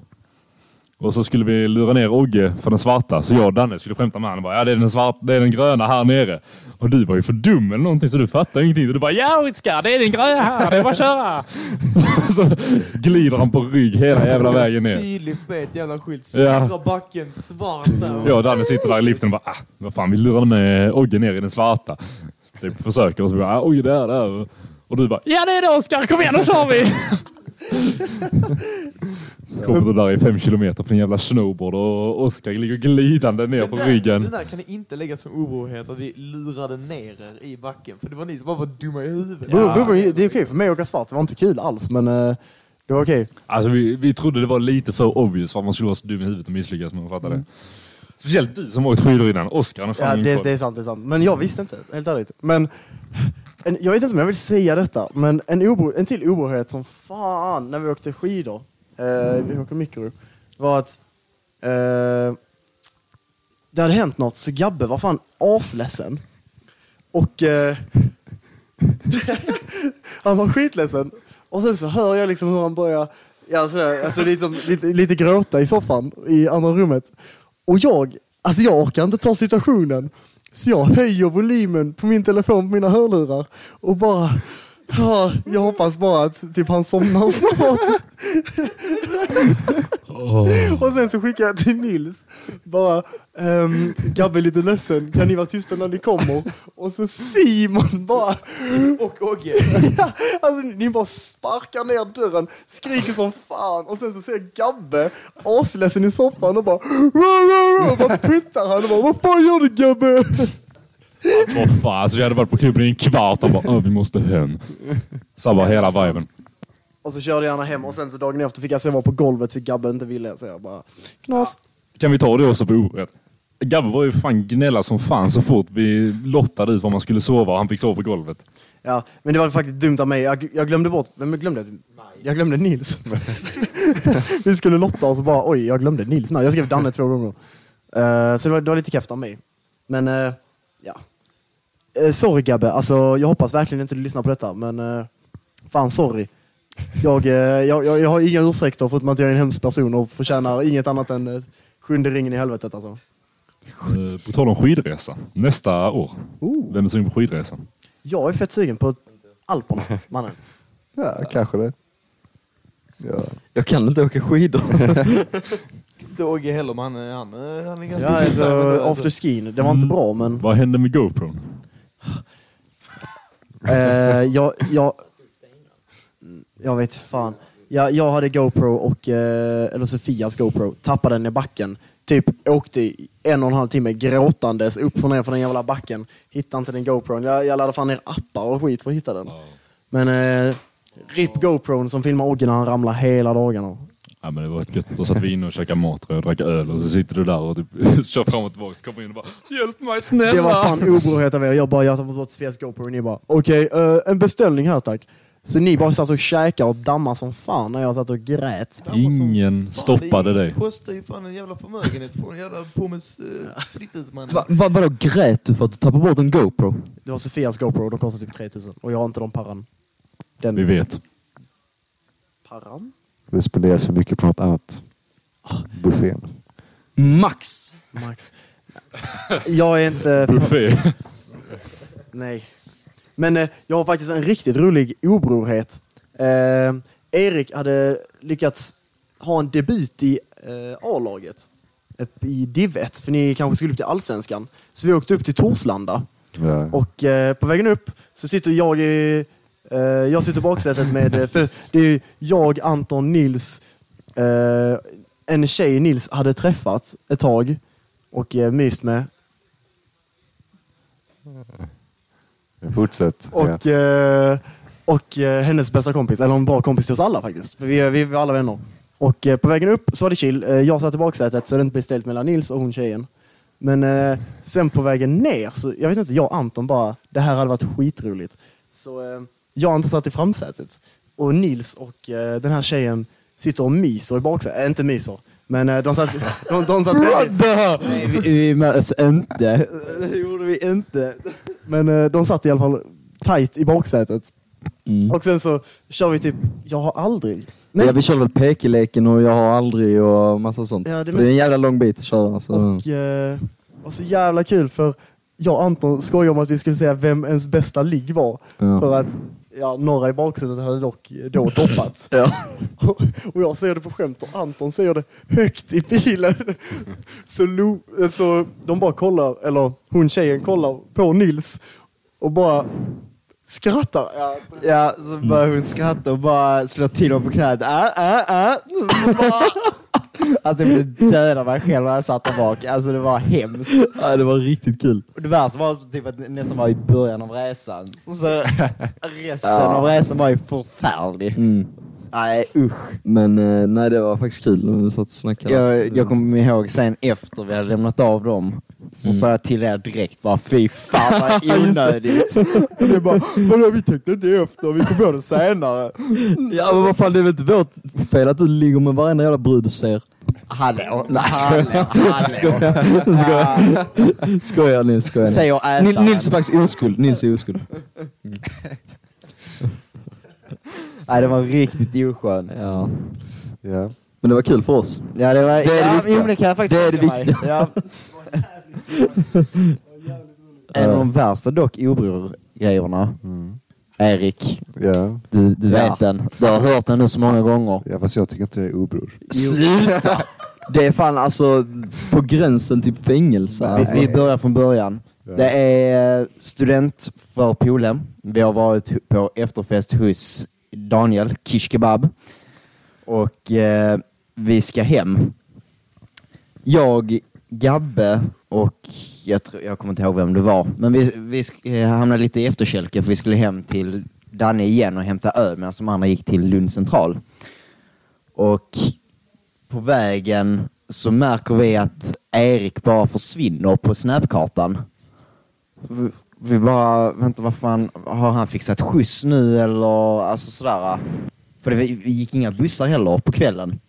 Och så skulle vi lura ner Ogge för den svarta. Så jag och Danne skulle skämta med honom. Bara, Ja, det är den, svart, det är den gröna här nere. Och du var ju för dum eller någonting så du fattade ingenting. Och du bara ja Oskar, det är den gröna här. Det är bara att köra. så glider han på rygg hela jävla vägen ner. Tydlig fet jävla skylt. Ja. Stora backen, svart. Jag och Danne sitter där i liften och bara, ah, vad fan, vi lurade med Ogge ner i den svarta. Typ försöker och så bara, ah, oj där, där. Och du bara, ja det är det Oskar, kom igen nu kör vi! Kommer du där i fem kilometer på en jävla snowboard och Oskar ligger glidande ner på Det ryggen. där kan ni inte lägga som orolighet att vi lurade ner er i backen. För det var ni som bara var dumma i huvudet. Ja. Det är okej för mig att åka svart. Det var inte kul alls, men eh, det var okej. Alltså vi, vi trodde det var lite för obvious för att man skulle vara så dum i huvudet och misslyckas med att fatta det. Speciellt du som åkt skidor innan. Oskar, han är fan Ja, det, det är sant, det är sant. Men jag visste inte, helt ärligt. Men en, jag vet inte om jag vill säga detta, men en, oro, en till orolighet som fan när vi åkte skidor, eh, vi åker mikro, var att eh, det hade hänt något så Gabbe var fan asledsen. Och eh, han var skitledsen. Och sen så hör jag liksom hur han börjar ja, sådär, alltså liksom, lite, lite gråta i soffan i andra rummet. Och jag, alltså jag orkar inte ta situationen. Så jag höjer volymen på min telefon på mina hörlurar och bara Ja, jag hoppas bara att typ han somnar snart. Och sen så skickar jag till Nils. Bara, ehm, Gabbe är lite ledsen, kan ni vara tysta när ni kommer? Och så Simon bara, Och Ogge. ja, alltså ni bara sparkar ner dörren, skriker som fan och sen så ser jag Gabbe asledsen i soffan och bara, och bara puttar han och bara, vad fan gör du Gabbe? Vad fan, alltså vi hade varit på klubben i en kvart och bara "Åh, vi måste hem. Så bara hela viben. Och så körde jag gärna hem och sen så dagen efter fick jag sova på golvet för Gabbe inte ville. Så jag bara, knas. Kan vi ta det också på orätt? Gabbe var ju fan gnälla som fan så fort vi lottade ut var man skulle sova och han fick sova på golvet. Ja, men det var faktiskt dumt av mig. Jag, jag glömde bort, vem glömde jag? Jag glömde Nils. Vi skulle lotta och så bara, oj, jag glömde Nils. Nej, jag skrev Danne två gånger. Eh, så det var, det var lite kräft av mig. Men, eh, ja. Uh, sorry Gabbe, alltså jag hoppas verkligen inte du lyssnar på detta, men uh, fan sorry. Jag, eh, jag, jag, jag har inga ursäkter förutom att jag är en hemsk person och förtjänar inget annat än uh, sjunde ringen i helvetet alltså. Eh, På tal om skidresa. Nästa år. Oh. Vem är sugen på skidresa? Jag är fett sugen på Alperna, mannen. Ja, kanske det. Ja. Jag kan inte åka skidor. Inte Ogge heller, men han, han, eh, han är ganska Ja, alltså, eh, after skin, det var inte bra men... Vad hände med GoPron? Eh, jag, jag, jag vet fan. Jag, jag hade GoPro och, eh, eller Sofias GoPro, tappade den i backen. Typ åkte en och en halv timme gråtandes upp och ner för den jävla backen. Hittade inte den GoPron. Jag, jag laddade fan ner appar och skit för att hitta den. Men eh, RIP GoPron som filmar Ogge när han ramlar hela dagarna. Ja, men det var ett gött. Då satt vi inne och käkade mat och drack öl och så sitter du där och typ kör fram och tillbaka. Kommer in och bara Hjälp mig snälla! Det var fan obrohet av er. Jag bara, jag tar bort Sofias GoPro och ni bara, okej, eh, en beställning här tack. Så ni bara satt och käkade och dammade som fan när jag satt och grät. Ingen stoppade dig. Det kostar ju fan en jävla förmögenhet för en jävla pommes uh, frites man. Va, va, vadå grät du för att du tappade bort en GoPro? Det var Sofias GoPro, de kostade typ 3000. Och jag har inte de parran. Den Vi vet. parran? Det spenderas för mycket på något annat. Buffén. Max! Max. Jag är inte... Buffé. Nej. Men eh, jag har faktiskt en riktigt rolig obrorhet. Eh, Erik hade lyckats ha en debut i eh, A-laget. Eh, I Div 1, för ni kanske skulle upp till Allsvenskan. Så vi åkte upp till Torslanda. Ja. Och eh, på vägen upp så sitter jag i... Eh, jag sitter i baksätet med... eh, För det är jag, Anton, Nils, eh, en tjej Nils hade träffat ett tag och myst med. Fortsätt. Och, eh, och eh, hennes bästa kompis, eller en bra kompis till oss alla faktiskt. För vi, vi är alla vänner. Och eh, på vägen upp så var det chill. Eh, jag satt i baksätet så det inte blev stelt mellan Nils och hon tjejen. Men eh, sen på vägen ner, så jag vet inte, jag och Anton bara, det här hade varit skitroligt. Så jag och Anton satt i framsätet. Och Nils och den här tjejen sitter och myser i baksätet. Äh, inte myser, men eh, de satt... De, de satt Nej, vi, vi möts inte. Det gjorde vi inte. men eh, de satt i alla fall tight i baksätet. Mm. Och sen så kör vi typ, jag har aldrig... Nej. Ja, vi körde väl pekeleken och jag har aldrig och massa sånt. Ja, det det, är en jävla lång bit att köra. Så. Och, eh, och så jävla kul för jag och Anton skojade om att vi skulle säga vem ens bästa ligg var. Ja. För att ja, några i baksätet hade dock då doppat. Ja. Och, och jag säger det på skämt och Anton säger det högt i bilen. Så, Lo, eh, så de bara kollar, eller hon tjejen kollar på Nils och bara skrattar. Ja, Ja, så börjar hon skratta och bara slå till honom på knät. Äh, äh, äh. Bara- Alltså jag ville döda mig själv när jag satt där bak. Alltså det var hemskt. ja, det var riktigt kul. Och det värsta var typ att det nästan var i början av resan. Så resten Ja. av resan var ju förfärlig. Mm. Nej usch. Men eh, nej, det var faktiskt kul när vi satt och snackade. Jag, jag kommer ihåg sen efter vi hade lämnat av dem så sa jag till er direkt bara fy fan vad onödigt. och det bara, vadå vi tänkte inte efter, vi kom på det senare. Ja men vad fan, det är väl inte vårt fel att du ligger med varenda jävla brud du ser. Hallå, Nej, hallå. Skojar. Skojar Nils, skojar Nils. Säger Nils är faktiskt oskuld. Nils är oskuld. Nej, det var riktigt oskön. Ja. Ja. Men det var kul för oss. Ja, det var... Det är det ja, viktiga. jo, det kan jag faktiskt Det är det viktiga. Ja. En av de värsta dock obror-grejerna. Mm. Erik, Ja. du, du vet den. Du har hört den nu så många gånger. ja, fast jag tycker inte det är obror. Sluta! Det är fan alltså på gränsen till fängelse. Vi, vi börjar från början. Ja. Det är student för Polhem. Vi har varit på efterfest hos Daniel, Kish Kebab. Och eh, vi ska hem. Jag, Gabbe och jag, tror, jag kommer inte ihåg vem det var. Men vi, vi eh, hamnade lite i efterkälke för vi skulle hem till Danne igen och hämta öl medan de andra gick till Lund central. Och på vägen så märker vi att Erik bara försvinner på snapkartan. Vi, bara, vänta vad fan, har han fixat skjuts nu eller alltså sådär. För det vi gick inga bussar heller på kvällen.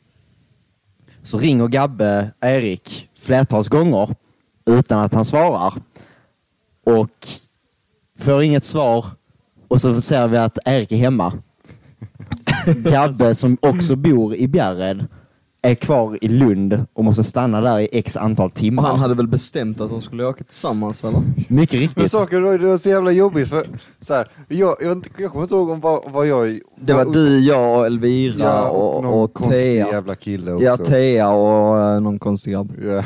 Så ringer Gabbe Erik flertals gånger utan att han svarar. Och får inget svar och så ser vi att Erik är hemma. Gabbe som också bor i Bjärred är kvar i Lund och måste stanna där i x antal Och timmar. han hade väl bestämt att de skulle åka tillsammans eller? Mycket Men riktigt. saker var det var så jävla jobbigt för så här, jag, jag, jag kommer inte ihåg om vad, vad jag... Det var du, jag och Elvira ja, och, någon och konstig Thea. jävla kille också. Ja, Thea och eh, någon konstig grabb. Ja.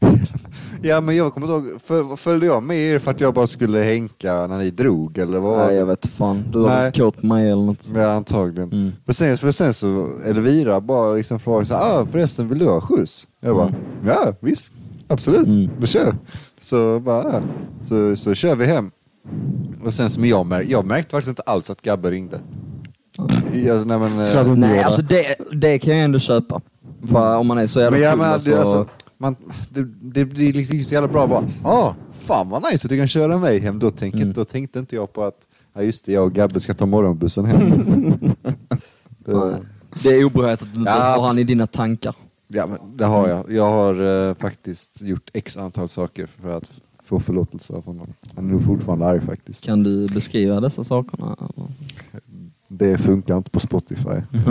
ja men jag kommer inte ihåg, föl- följde jag med er för att jag bara skulle hänka när ni drog eller vad? Nej, jag vet fan. Du var Nej. kåt mig eller något. Ja antagligen. Mm. Men sen, för sen så Elvira bara liksom frågade så här, ah, förresten vill du ha skjuts? Jag bara, ja visst, absolut, Mm. då kör. Så bara, så, så kör vi hem. Och sen som jag märkte, jag märkte faktiskt inte alls att Gabbe ringde. Jag, nej, men, eh, Såklart inte Nej, gjorde. alltså det, det kan jag ändå köpa. För om man är så jävla Men jag full menar, så... det, alltså, man, det, det blir liksom så jävla bra bara, ah, fan vad nice att du kan köra mig hem. Då, tänker, Mm. då tänkte inte jag på att, Ja just det, jag och Gabbe ska ta morgonbussen hem. det, Det är oberört att du inte Ja. har han i dina tankar. ja men det har jag. Jag har eh, faktiskt gjort x antal saker för att få förlåtelse av honom. Han är nog fortfarande arg faktiskt. Kan du beskriva dessa sakerna? eller? Det funkar inte på Spotify.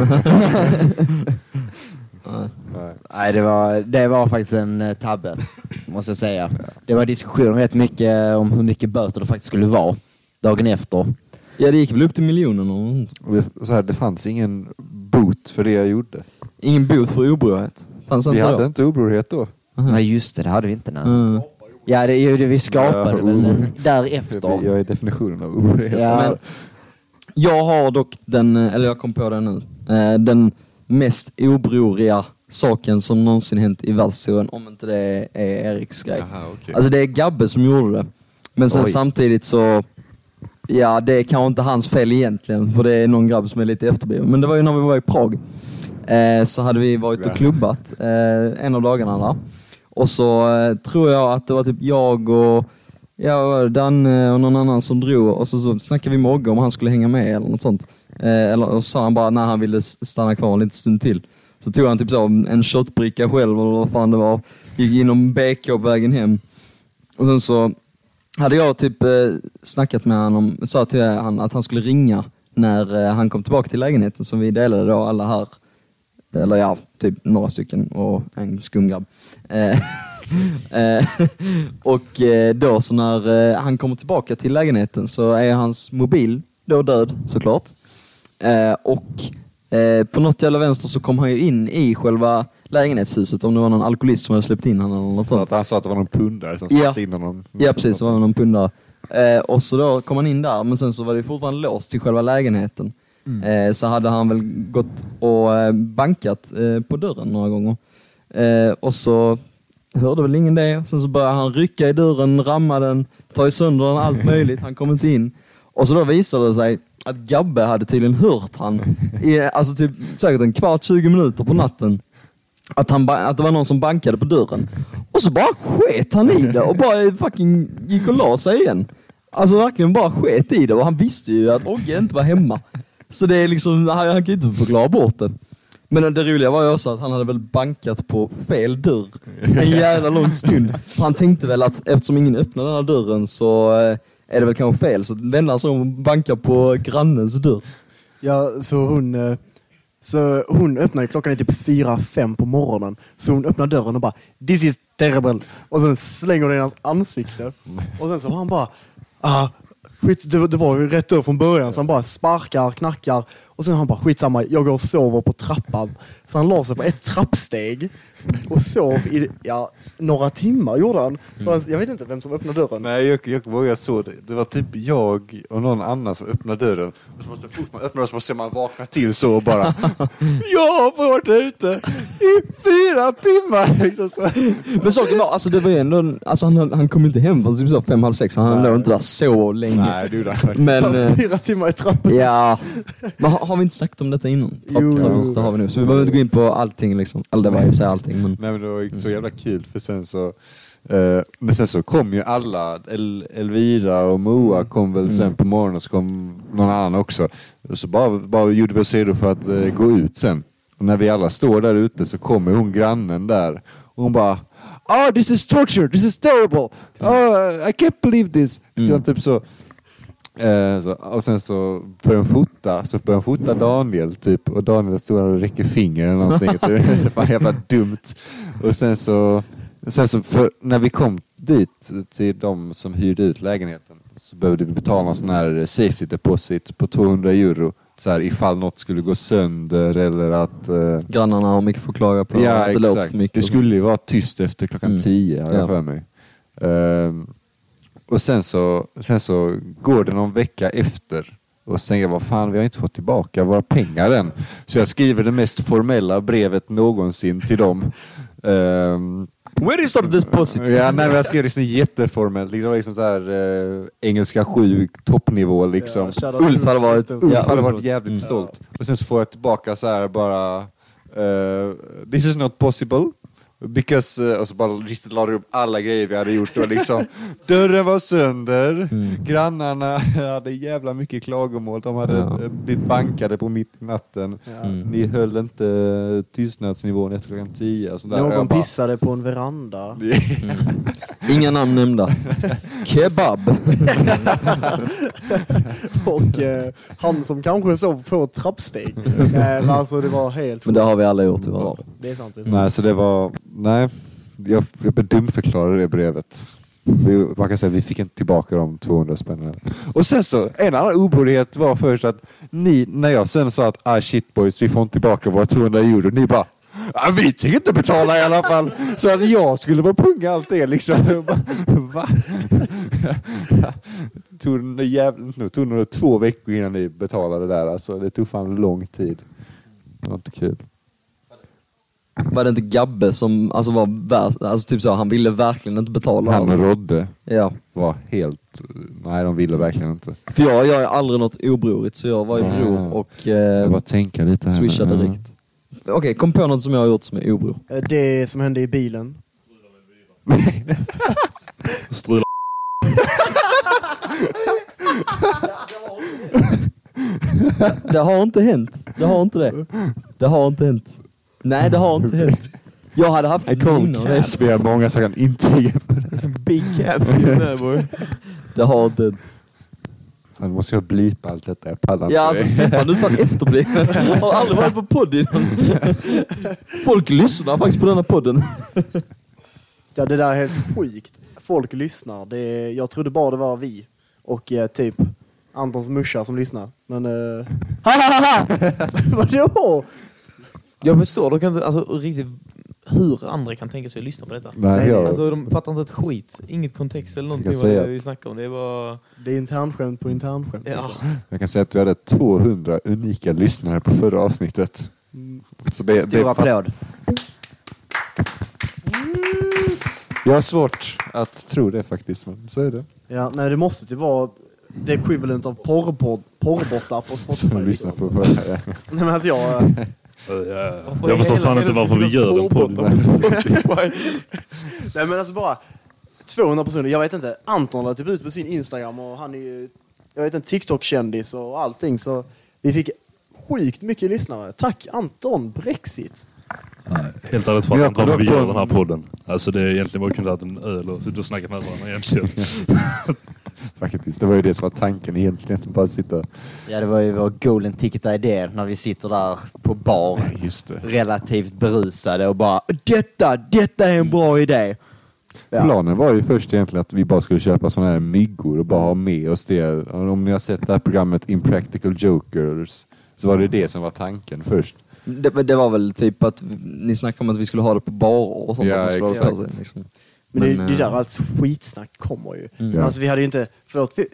Nej. Det var, det var faktiskt en eh, tabbe, måste jag säga. Det var diskussion rätt mycket om hur mycket böter det faktiskt skulle vara dagen efter. Ja, det gick väl upp till miljonen och Så här, det fanns ingen bot för det jag gjorde. Ingen bot för oberört. Fanns Vi inte hade då? inte obrorhet då. Nej, just det, det hade vi inte. Nej. Mm. Ja, det, ju det vi skapade Ja, väl den därefter. Jag är definitionen av obrorhet. Ja. Alltså, Jag har dock den, eh, eller jag kom på den nu, eh, den mest obroriga saken som någonsin hänt i världshistorien, om inte det är Eriks grej. Jaha, okej. Alltså det är Gabbe som gjorde det. Men sen Oj. samtidigt så, ja det är kanske inte hans fel egentligen, för det är någon grabb som är lite efterbliven. Men det var ju när vi var i Prag. Eh, så hade vi varit och klubbat eh, en av dagarna där. Och så eh, tror jag att det var typ jag och ja, Danne eh, och någon annan som drog och så, så snackade vi med Ogge om han skulle hänga med eller något sånt. Eh, eller och så sa han bara när han ville stanna kvar en liten stund till. Så tog han typ så en köttbricka själv eller vad fan det var. Gick inom BK på vägen hem. Och sen så hade jag typ eh, snackat med honom, sa till honom att han skulle ringa när eh, han kom tillbaka till lägenheten som vi delade då alla här. Eller ja, typ några stycken och en skumgrabb. Eh, och eh, då så när eh, han kommer tillbaka till lägenheten så är hans mobil då död såklart. Eh, och eh, på något jävla vänster så kom han ju in i själva lägenhetshuset om det var någon alkoholist som hade släppt in honom eller något Så sånt. han sa att det var någon pundare som Ja. släppte in honom. Ja precis, det var någon pundare. Eh, och så då kom han in där, men sen så var det fortfarande låst till själva lägenheten. Eh, så hade han väl gått och eh, bankat eh, på dörren några gånger. Eh, och så hörde väl ingen det. Sen så började han rycka i dörren, ramma den, ta i sönder den, allt möjligt. Han kom inte in. Och så då visade det sig att Gabbe hade tydligen hört han i alltså typ säkert en kvart, 20 minuter på natten. Att, han, att det var någon som bankade på dörren. Och så bara sket han i det och bara fucking gick och la sig igen. Alltså verkligen bara sket i det och han visste ju att Ogge inte var hemma. Så det är liksom, han, han kan ju inte förklara bort det. Men det roliga var ju också att han hade väl bankat på fel dörr en jävla lång stund. För han tänkte väl att eftersom ingen öppnade den här dörren så eh, är det väl kanske fel. Så vände han sig om och bankade på grannens dörr. Ja, så hon, eh, så hon öppnar klockan är typ fyra fem på morgonen. Så hon öppnar dörren och bara This is terrible. Och sen slänger hon i hans ansikte. Och sen så har han bara ah, skit, det, det var ju rätt dörr från början. Så han bara sparkar, knackar. Och sen har han bara skitsamma, jag går och sover på trappan. Så han la sig på ett trappsteg och sov i ja, några timmar gjorde han. Han- Jag vet inte vem som öppnade dörren. Nej, jag, jag jag såg det. Det var typ jag och någon annan som öppnade dörren. Och så måste fort man öppnar så måste man vakna till så och bara Jag har varit ute i fyra timmar! Liksom så. Men saken var, alltså det var ju ändå, alltså han, han kom inte hem förrän typ så fem, halv sex. Han Nej. låg inte där så länge. Nej, du där. Men, Fast eh, fyra timmar i trappan. ja. Men har, har vi inte snackat om detta innan? Jo, Trappkaos, jo. det har vi nu. Så vi behöver inte gå in på allting liksom. Eller det var ju så allting men. Nej men det var så jävla kul för sen så eh, men sen så kom ju alla, El, Elvira och Moa kom väl sen på morgonen och så kom någon annan också. Så bara, bara gjorde vi oss redo för att eh, gå ut sen. Och när vi alla står där ute så kommer hon grannen där och hon bara Ah, this is torture, this is terrible! Oh, I can't believe this! Var typ så. Eh, så, och sen så började de fota, så började de fota Daniel typ och Daniel står där och räcker finger eller någonting. det är fan jävla dumt. Och sen så, sen så för, när vi kom dit till de som hyrde ut lägenheten så behövde vi betala en sån här safety deposit på 200 euro. Så här, ifall något skulle gå sönder eller att... eh, Grannarna har mycket förklaga på Ja, att det exakt. för mycket. Det skulle ju vara tyst efter klockan Mm. tio, har jag Ja. för mig. Ehm, och sen så, sen så går det någon vecka efter och tänker jag, vad fan, vi har inte fått tillbaka våra pengar än. Så jag skriver det mest formella brevet någonsin till dem. Ehm, Where is up this pussy? ja, nej, jag skrev liksom jätteformellt. Var liksom så här, eh, engelska 7, toppnivå liksom. Shoutout Ulf hade varit- Ulf. Ja, hade varit var- jävligt Mm. stolt. Och sen så får jag tillbaka så här bara... eh, this is not possible. Because, eh, och så bara riktigt lade upp alla grejer vi hade gjort. Och liksom, dörren var sönder, grannarna hade jävla mycket klagomål. De hade Ja. eh, blivit bankade på mitt i natten. Ni höll inte tystnadsnivån efter klockan tio. Och sånt där. Och jag Någon bara- pissade på en veranda. Inga namn nämnda. Kebab. Och eh, han som kanske sov på trappsteg. Nej, men alltså det var helt Men det har vi alla gjort i våra dagar. Det är sant. Det är sant. Nej, så det var... Nej, jag, jag blev dumförklarad det brevet. Vi, man kan säga att vi fick inte tillbaka de 200 spännen. Och sen så, en annan obehörighet var först att ni, när jag sen sa att ah shit boys, vi får inte tillbaka våra 200 euro, ni bara ah, vi tänker inte betala i alla fall. Så att jag skulle vara punga allt det liksom. Va? Det tog, det tog nog två veckor innan ni betalade där. Alltså, det tog fan lång tid. Det var inte kul. Var det inte Gabbe som alltså, var värst, alltså typ så, han ville verkligen inte betala. Han och Rodde. Ja. var helt... Nej, de ville verkligen inte. För jag gör aldrig något obrorigt så jag var ju bror och eh, bara tänka lite här. swishade Ja. direkt. Okej, kom på något som jag har gjort som är obror. Eh, Det som hände i bilen. Strula. Det har inte hänt. Det har inte det. Det har inte hänt. Nej, det har inte hänt. Jag hade haft det. så- Vi har många som kan intyga på det. Som big. Det har inte hänt. Nu måste jag blipa allt detta. Jag pallar inte Ja, alltså. Simpa, du är fan efterbliven. Jag har aldrig varit på podd innan. Folk lyssnar faktiskt på denna podden. Ja, det där är helt sjukt. Folk lyssnar. Det är, jag trodde bara det var vi och eh, typ Antons morsa som lyssnar. Men... Eh, vadå? Jag förstår dock inte alltså, riktigt hur andra kan tänka sig att lyssna på detta. Nej, jag, Alltså, de fattar inte ett skit. Inget kontext eller någonting vad säga det vi snackar om. Det är bara... Det är internskämt på internskämt. Ja. jag kan säga att vi hade 200 unika lyssnare på förra avsnittet. Mm. Så det, Stor det, applåd. jag har svårt att tro det faktiskt, men så är det. Ja, nej, det måste typ vara det equivalent av porrpodd, porrbottar på Spotify. Som lyssnar på förra. Ja. Nej, men alltså jag... eh, Jag förstår fan inte varför vi gör en podd. på Spotify. Nej men alltså bara 200 personer, jag vet inte. Anton la typ ut på sin Instagram och han är ju, jag vet inte, TikTok-kändis och allting så vi fick sjukt mycket lyssnare. Tack Anton, Brexit. Helt ärligt jag inte varför vi gör den här podden. Alltså det är egentligen bara kunnat ha en öl och och snacka med varandra egentligen. Faktiskt, det var ju det som var tanken egentligen. Bara sitta... Ja, det var ju vår golden ticket idé när vi sitter där på bar Just det. relativt berusade och bara detta, detta är en bra idé. Ja. Planen var ju först egentligen att vi bara skulle köpa såna här myggor och bara ha med oss det. Om ni har sett det här programmet Impractical Jokers så var det det som var tanken först. Det, det var väl typ att ni snackade om att vi skulle ha det på barer och sånt. Ja, exakt. sig, liksom. Men, Men, det, det eh, där allt skitsnack kommer ju. Mm. Ja. Alltså vi hade ju inte, förlåt, vi,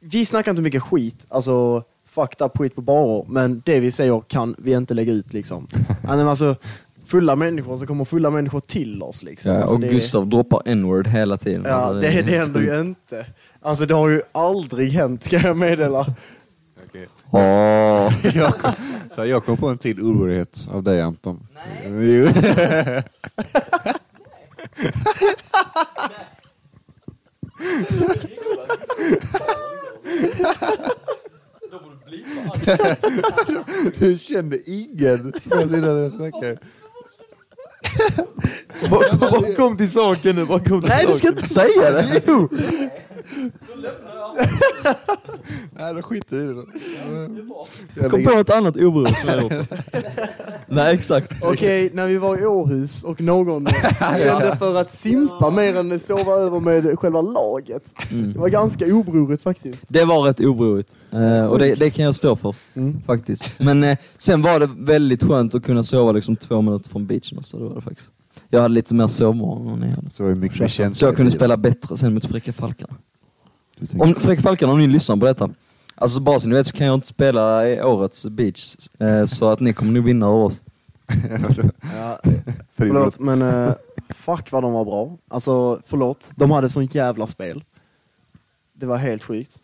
vi snackar inte mycket skit, alltså fucked up skit på barer, men det vi säger kan vi inte lägga ut liksom. Ja, men alltså, fulla människor så kommer fulla människor till oss liksom. Ja, alltså, och det- Gustav droppar n-word hela tiden. Ja, Alltså, det, det händer ju inte. Alltså det har ju aldrig hänt, ska jag meddela. Åh. jag, kom, så jag kom på en till orolighet av dig Anton. Nej. Du kände ingen som jag när jag snackade. Bara kom till saken nu. Kom till Nej, du ska inte säga det! Nej, då skiter vi i det. Kom Jag på något annat obror som jag gjort. Nej, exakt. Okej, när vi var i Århus och någon kände för att simpa mer än sova över med själva laget. Mm. Det var ganska obrorigt faktiskt. Det var rätt obrorigt. Eh, och det, det kan jag stå för, Mm. faktiskt. Men eh, sen var det väldigt skönt att kunna sova liksom två minuter från beachen. Så det var det faktiskt. Jag hade lite mer sovmorgon än ni hade. Så mycket mer känsla Så jag i kunde bilen. spela bättre sen mot Fräcka Falkarna. Om Fräcka Falkarna, om ni lyssnar på detta. Alltså bara så ni vet så kan jag inte spela i årets beach. Eh, så att ni kommer nog vinna över oss. Ja, förlåt, men eh, fuck vad de var bra. Alltså, förlåt. De hade sån jävla spel. Det var helt sjukt.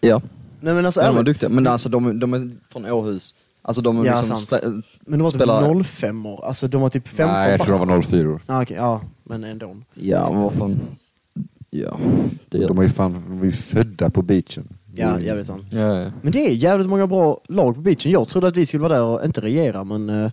Ja, Nej men alltså de var duktiga. Men alltså de, de är från Åhus. Alltså de är Ja, liksom... sant. stä- Men de var Spelar- typ 05 år. Alltså de var typ 15 Nej, jag tror de var 04 år. Ah, okej, ja, men ändå. Ja, men vad fan. Ja, det gör De var ju fan de ju födda på beachen. Ja, jävligt sant. Ja, ja. Men det är jävligt många bra lag på beachen. Jag trodde att vi skulle vara där och inte regera, men eh,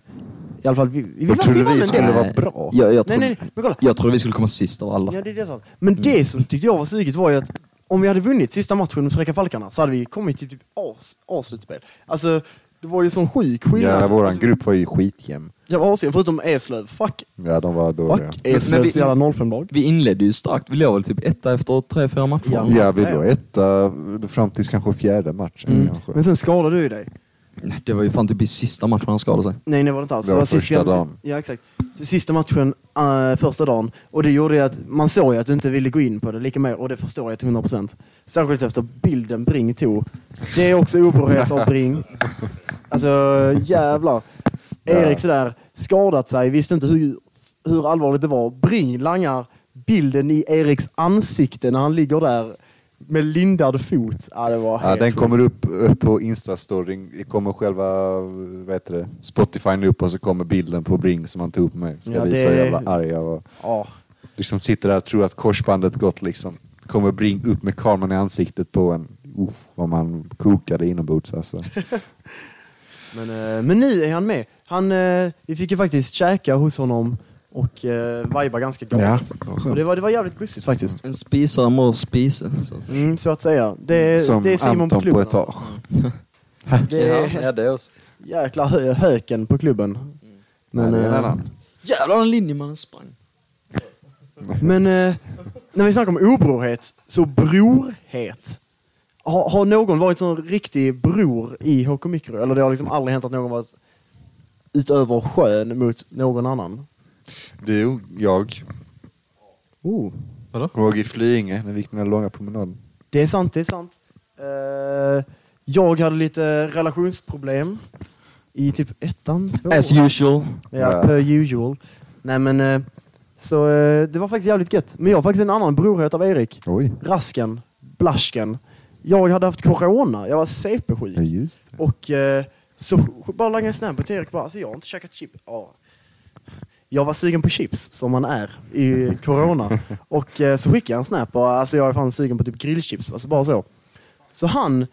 i alla fall vi, vi, vi, trodde vann vi en skulle del. vara bra. Jag, jag, Nej, trodde, nej, nej, men kolla. jag trodde vi skulle komma sist av alla. Ja, det, det är sant. Men det som tyckte jag var sugigt var ju att om vi hade vunnit sista matchen mot Fräcka Falkarna så hade vi kommit till typ as- A-slutspel. Alltså, det var ju sån sjuk skillnad. Ja, våran alltså, grupp var ju skitjämn. Jag var asig, förutom Eslöv. Fuck, Ja, de var dåliga. fuck Men vi- Eslövs jävla 05-lag. Vi inledde ju starkt. Vi låg väl typ etta efter tre, fyra matcher. Ja. Ja, vi låg etta fram tills kanske fjärde matchen. Mm. Kanske. Men sen skadade du ju dig. Nej, Det var ju fan typ i sista matchen han skadade sig. Nej, det var det inte alls. Det var sist vi första hade- dagen. Ja, exakt. Sista matchen eh, första dagen. Och det gjorde ju att man såg ju att du inte ville gå in på det lika mer och det förstår jag till 100%. Särskilt efter bilden Bring tog. Det är också oberhet av Bring. Alltså jävlar. Erik sådär skadat sig, visste inte hur, hur allvarligt det var. Bring langar bilden i Eriks ansikte när han ligger där med lindad fot. Ja, det var Ja, den kommer upp, upp på Insta-storyn. Det kommer själva vad heter det, Spotify upp och så kommer bilden på Bring som han tog upp med. Ska Ja, visa det- hur jävla arg jag var. Ja. Liksom sitter där och tror att korsbandet gått liksom. Kommer Bring upp med kameran i ansiktet på en. Uh, vad man kokade inombords alltså. Men, eh, men nu är han med. Han, eh, vi fick ju faktiskt käka hos honom och eh, viba ganska galet. och det, var, det var jävligt bussigt faktiskt. En spisare må spise. Så att säga. Mm, så att säga. Det, är- Som det är Simon Anton på klubben. på etage. Det är ja, det är oss. jäkla hö, höken på klubben. Men, det är en eh, annan. Jävlar den linjemannen sprang. men eh, när vi snackar om obrorhet, så brorhet. Har, har någon varit sån riktig bror i HK Mikro? Eller det har liksom aldrig hänt att någon varit utöver sjön mot någon annan? Du, jag. Oh. Roger Flyinge när vi gick den här långa promenaden. Det är sant, det är sant. Eh, jag hade lite relationsproblem i typ ettan, två As usual. Ja, Ja. per usual. Nej men, eh, så eh, det var faktiskt jävligt gött. Men jag har faktiskt en annan brorhet av Erik. Oj. Rasken, Blasken. Jag hade haft corona, jag var CP-sjuk. Ja, just det. Och så bara langade jag snabbt till Erik bara, alltså jag har inte käkat chips. Ja. Jag var sugen på chips, som man är i corona. och eh, så skickade jag en snap och alltså jag är fan sugen på typ grillchips. Alltså bara så. Så han,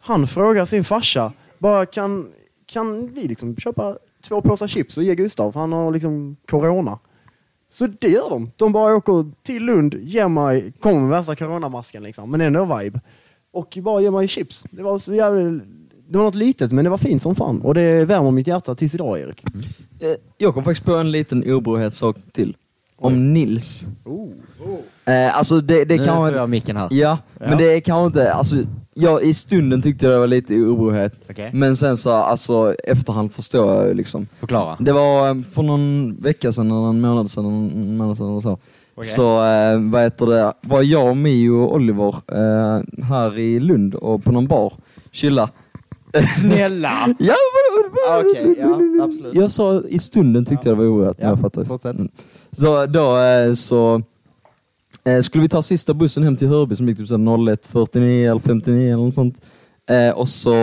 han frågar sin farsa, bara kan, kan vi liksom köpa två påsar chips och ge Gustav? Han har liksom corona. Så det gör de. De bara åker till Lund, ger mig, kommer med värsta coronamasken liksom, men ändå vibe. Och bara ger mig chips. Det var så jävla, det var något litet men det var fint som fan. Och det värmer mitt hjärta tills idag Erik. Eh, Jag kom faktiskt på en liten obrohetssak till. Om Nils. Eh, alltså det, det nu kan får jag micken här. Ja, men det är kanske inte... Alltså, jag, I stunden tyckte jag det var lite obrohet. Okej. Men sen så, alltså efterhand förstår jag ju liksom. Förklara. Det var eh, för någon vecka sedan, eller en månad sedan, en månad sedan eller så. Så eh, vad heter det, var jag, Mio och Oliver eh, här i Lund och på någon bar, chilla. Snälla! Ja, vadå? Okej, ja absolut. Jag sa i stunden tyckte jag det var oerhört, Ja, jag fortsätt. Mm. Så då eh, så eh, skulle vi ta sista bussen hem till Hörby som gick typ så här 01.49 eller 59 eller något sånt. Eh, och så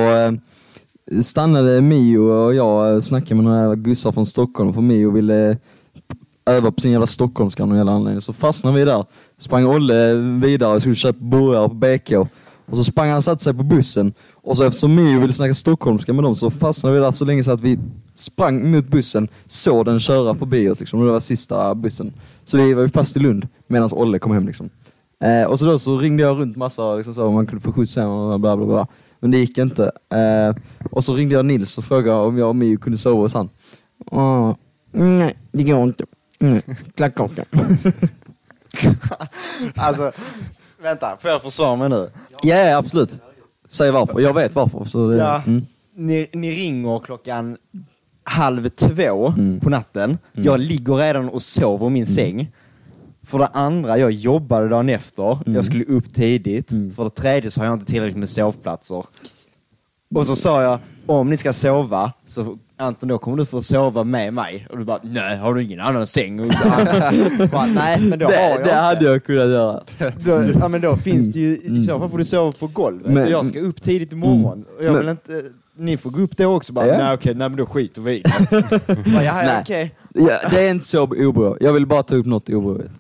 stannade Mio och jag och snackade med några gussar från Stockholm för Mio ville öva på sin jävla stockholmska av någon jävla anledning. Så fastnade vi där. Sprang Olle vidare och skulle köpa burgare på BK. Och så sprang han och satte sig på bussen. Och så eftersom Mio ville snacka stockholmska med dem så fastnade vi där så länge så att vi sprang mot bussen, såg den köra förbi oss liksom. Och det var sista bussen. Så vi var ju fast i Lund medan Olle kom hem liksom. Eh, och så då så ringde jag runt massa liksom så, om man kunde få skjuts hem och bla bla bla. Men det gick inte. Eh, och så ringde jag Nils och frågade om jag och Mio kunde sova hos han. Oh, nej, det går inte. Mm, Klackkaka. Alltså, vänta, får jag försvara mig nu? Ja, ja, absolut. Säg varför. Jag vet varför. Så det, Ja. mm. Ni, ni ringer klockan halv två Mm. på natten. Jag ligger redan och sover i min säng. För det andra, jag jobbade dagen efter. Jag skulle upp tidigt. Mm. För det tredje så har jag inte tillräckligt med sovplatser. Och så sa jag, om ni ska sova, så Anton då kommer du få sova med mig. Och du bara, nej har du ingen annan säng? Och så Anton bara, nej men då har Det, jag det inte. hade jag kunnat göra. Då, ja men då finns det ju, i så fall får du sova på golvet. Men- och jag ska upp tidigt imorgon. Och jag Men- vill inte, ni får gå upp då också. Bara, Ja. nej okej, nej men då skiter vi i det." Bara, Ja, Nej. okej. Ja, det är inte så obro. Jag vill bara ta upp något obroligt.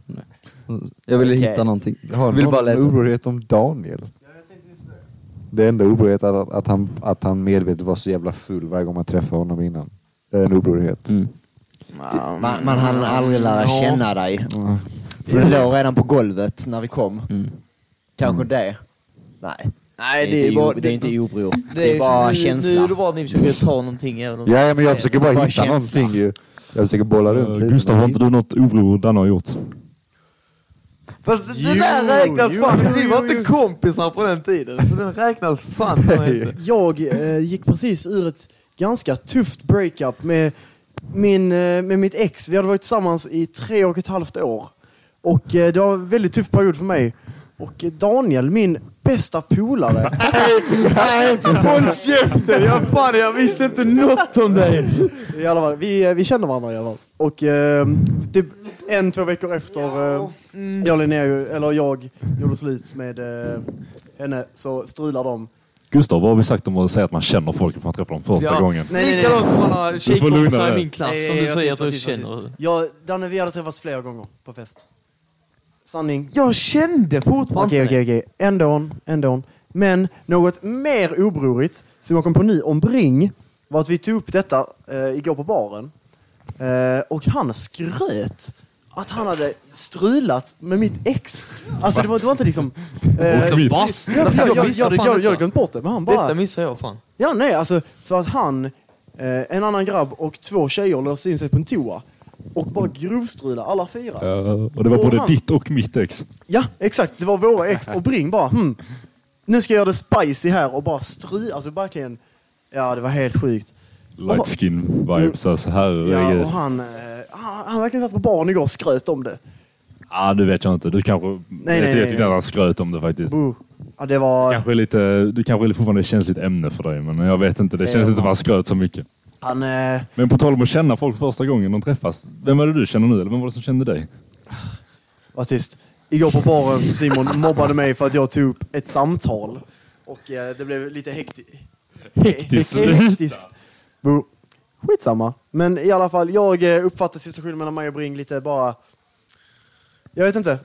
Jag vill Okej. hitta någonting. Har Vill någon bara leta. orolighet om Daniel? Det enda orolighet är att, att, han, att han medvetet var så jävla full varje gång man träffade honom innan. Det är en orolighet. Mm. Man, man hann aldrig lära känna dig. För du låg redan på golvet när vi kom. Mm. Kanske det. Nej. Nej, det, är det är inte obror. Det är bara nu, känsla. Nu är det bara att ni försöker ta någonting. Även om Ja, men jag försöker bara Bara hitta känsla. någonting ju. Jag försöker bolla runt Uh, lite. Gustav, har inte du något oro Danne har gjort? Fast det Jo, där räknas jo, fan. jo, Vi var jo, inte jo. kompisar på den tiden. Så den räknas fan inte. Jag eh, gick precis ur ett ganska tufft breakup med, min, eh, med mitt ex. Vi hade varit tillsammans i tre och ett halvt år. Och eh, det var en väldigt tuff period för mig. Och eh, Daniel, min bästa polare. Håll käften! Jag, fan, jag visste inte något om dig. I alla fall, vi, eh, vi kände varandra i alla fall. Och eh, typ en, två veckor efter eh, jag, och Linnea, ju- eller jag gjorde slut med eh, henne så strular de. Gustav, vad har vi sagt om att säga att man känner folk när man träffar dem första Ja. gången? Nej, nej, nej. Likadant som man har lugna tjejkompisar i min klass Nej, som du jag säger att precis, du precis, känner. Ja, Danne, vi hade träffats flera gånger på fest. Sanning. Jag kände fortfarande Okej, okej, okej. Ändå, ändå. Men något mer obrorigt som jag kom på nu om Bring var att vi tog upp detta eh, igår på baren. Eh, och han skröt att han hade strulat med mitt ex. Alltså det var, det var inte liksom... Eh, ja, jag, jag, glömt bort det, men han bara... Detta missar jag fan. Ja, nej, alltså för att han, eh, en annan grabb och två tjejer låste in sig på en toa och bara grovstrulade alla fyra. Ja, och det var Och både han- ditt och mitt ex. Ja, exakt. Det var våra ex. Och Bring bara, hmm, nu ska jag göra det spicy här och bara stry... Alltså verkligen... Ja, det var helt sjukt. Light skin vibes alltså, herregud. Ja, Ja, och han, eh, han, han verkligen satt på baren igår och skröt om det. ah, det vet jag inte. Du kanske... nej, jag nej, nej. att han skröt om det faktiskt. Ja, det var... Kanske lite, det kanske är fortfarande ett känsligt ämne för dig, men jag vet inte. Det känns inte som att han skröt så mycket. Han... Eh, Men på tal om att känna folk första gången de träffas. Vem var det du känner nu, eller vem var det som kände dig? var tyst. Igår på baren så Simon mobbade mig för att jag tog upp ett samtal. Och eh, det blev lite hekti Hektiskt. hektiskt. Boo. Skitsamma. Men i alla fall, jag eh, uppfattar situationen mellan mig och Bring lite bara... Jag vet inte.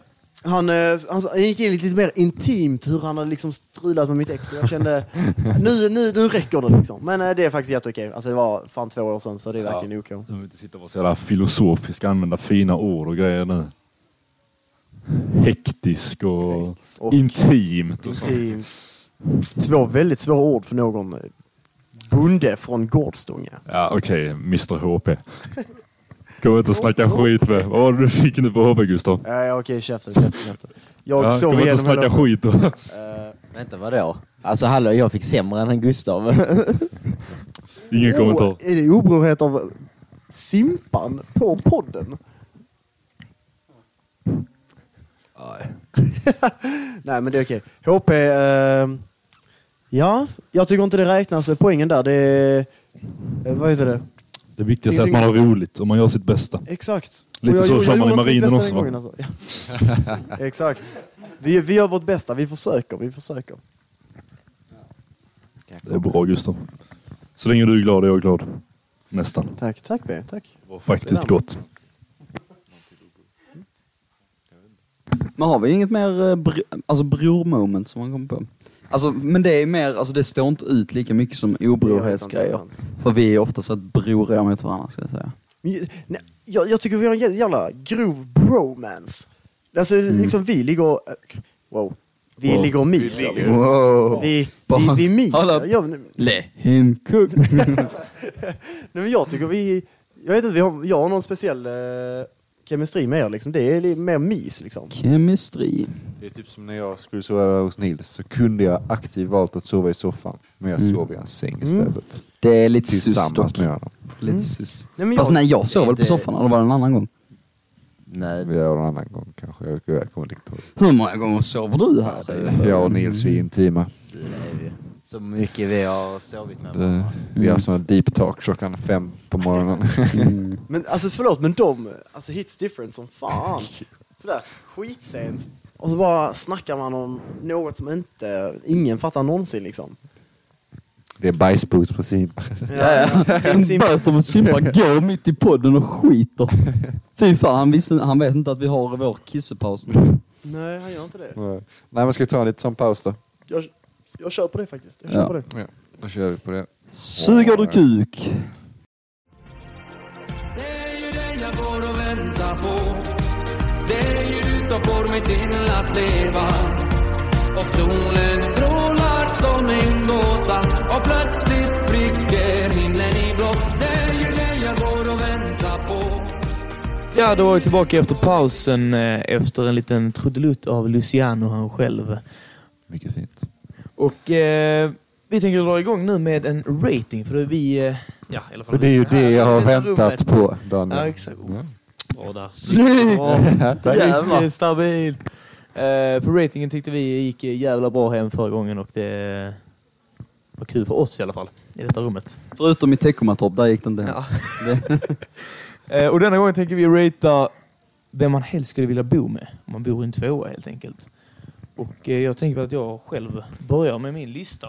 Han, eh, han, han gick in lite mer intimt hur han hade liksom strulat med mitt ex. Och jag kände, nu, nu, nu räcker det liksom. Men eh, det är faktiskt jätteokej. Alltså det var fan två år sedan så det är verkligen OK. Du vill inte sitta och vara så jävla filosofisk, använda fina ord och grejer nu. Hektisk och, Och intimt. Och intimt. Två väldigt svåra ord för någon bonde från Gårdstånga. Ja, okej, Mr HP. Kom inte och snacka skit med. Vad var det du fick nu på HP, Gustav? Ja, ja, okej, käften, käften, käften. Jag Ja, sov kom inte och snacka hela... skit då. Eh, Vänta, vadå? Alltså hallå, jag fick sämre än han Gustav. Ingen kommentar. oh, är det obrorhet av Simpan på podden? Nej, men det är okej. HP, eh, ja, jag tycker inte det räknas poängen där. Det är, eh, vad heter det? Det viktigaste är att man har roligt och man gör sitt bästa. Exakt. Lite Och så kör man i marinen också, va? alltså. ja. Exakt. Vi, vi gör vårt bästa, vi försöker, vi försöker. Det är bra, Gustav. Så länge du är glad är jag glad. Nästan. Tack, tack B, tack. Det var faktiskt gott. Men har vi inget mer eh, br alltså bror-moment som man kommer på? Alltså, men det är mer, alltså det står inte ut lika mycket som obrorhetsgrejer. För vi är ofta så att broriga mot varandra ska jag säga. Men, nej, Jag, jag tycker vi har en jä- jävla grov bromance. Alltså liksom vi ligger och... Wow. Vi Wow. ligger och myser. liksom. Wow. Vi, vi, vi myser. Let him cook. nej, men jag tycker vi... Jag vet inte, vi har, jag har någon speciell uh, chemistry med er liksom. Det är mer mys liksom. Chemistri. Det är typ som när jag skulle sova hos Nils så kunde jag aktivt valt att sova i soffan. Men jag Mm. sov i hans säng istället. Det är lite sus dock. med honom. Lite Mm. sus. Nej, men Fast jag, nej, jag sov väl på soffan, eller var det en annan gång? Nej, Vi gör en annan gång kanske. Jag, jag kommer inte ihåg. Hur många gånger sover du här? Jag och Nils vi är intima. det är vi. Så mycket vi har sovit med Det, varandra. vi har såna deep talk klockan fem på morgonen. Mm. men alltså förlåt, men de alltså, hits different som fan. Sådär skitsent. Och så bara snackar man om något som inte ingen fattar någonsin liksom. Det är bajsboots på Simpa. Ja, ja. Böter med Simpa går mitt i podden och skiter. Fy fan, han, visste, han vet inte att vi har vår kissepaus. Nej, han gör inte det. Nej men ska vi ta en liten sån paus då? Jag, jag kör på det faktiskt. Jag kör Ja. på det. Då kör vi på det. Suger du kuk? Det är ju dig jag går och väntar på Det är ju du som får mig till att leva Och solen strålar som en gåta Och plötsligt spricker himlen i blå Det är ju dig jag går och väntar på Ja, då är jag tillbaka efter pausen eh, efter en liten trudelutt av Luciano han själv. Mycket fint. Och eh, vi tänker dra igång nu med en rating för vi... Eh, ja, i alla fall För det är ju det jag har väntat på Ja, Daniel. exakt. Bra där. Snyggt! Jävlar. Stabilt. Eh, för ratingen tyckte vi gick jävla bra hem förra gången och det var kul för oss i alla fall i detta rummet. Förutom i Teckomatorp, där gick inte hem. Ja. Det- Eh, och denna gången tänker vi ratea vem man helst skulle vilja bo med. Om man bor i en tvåa helt enkelt. Och eh, jag tänker att jag själv börjar med min lista.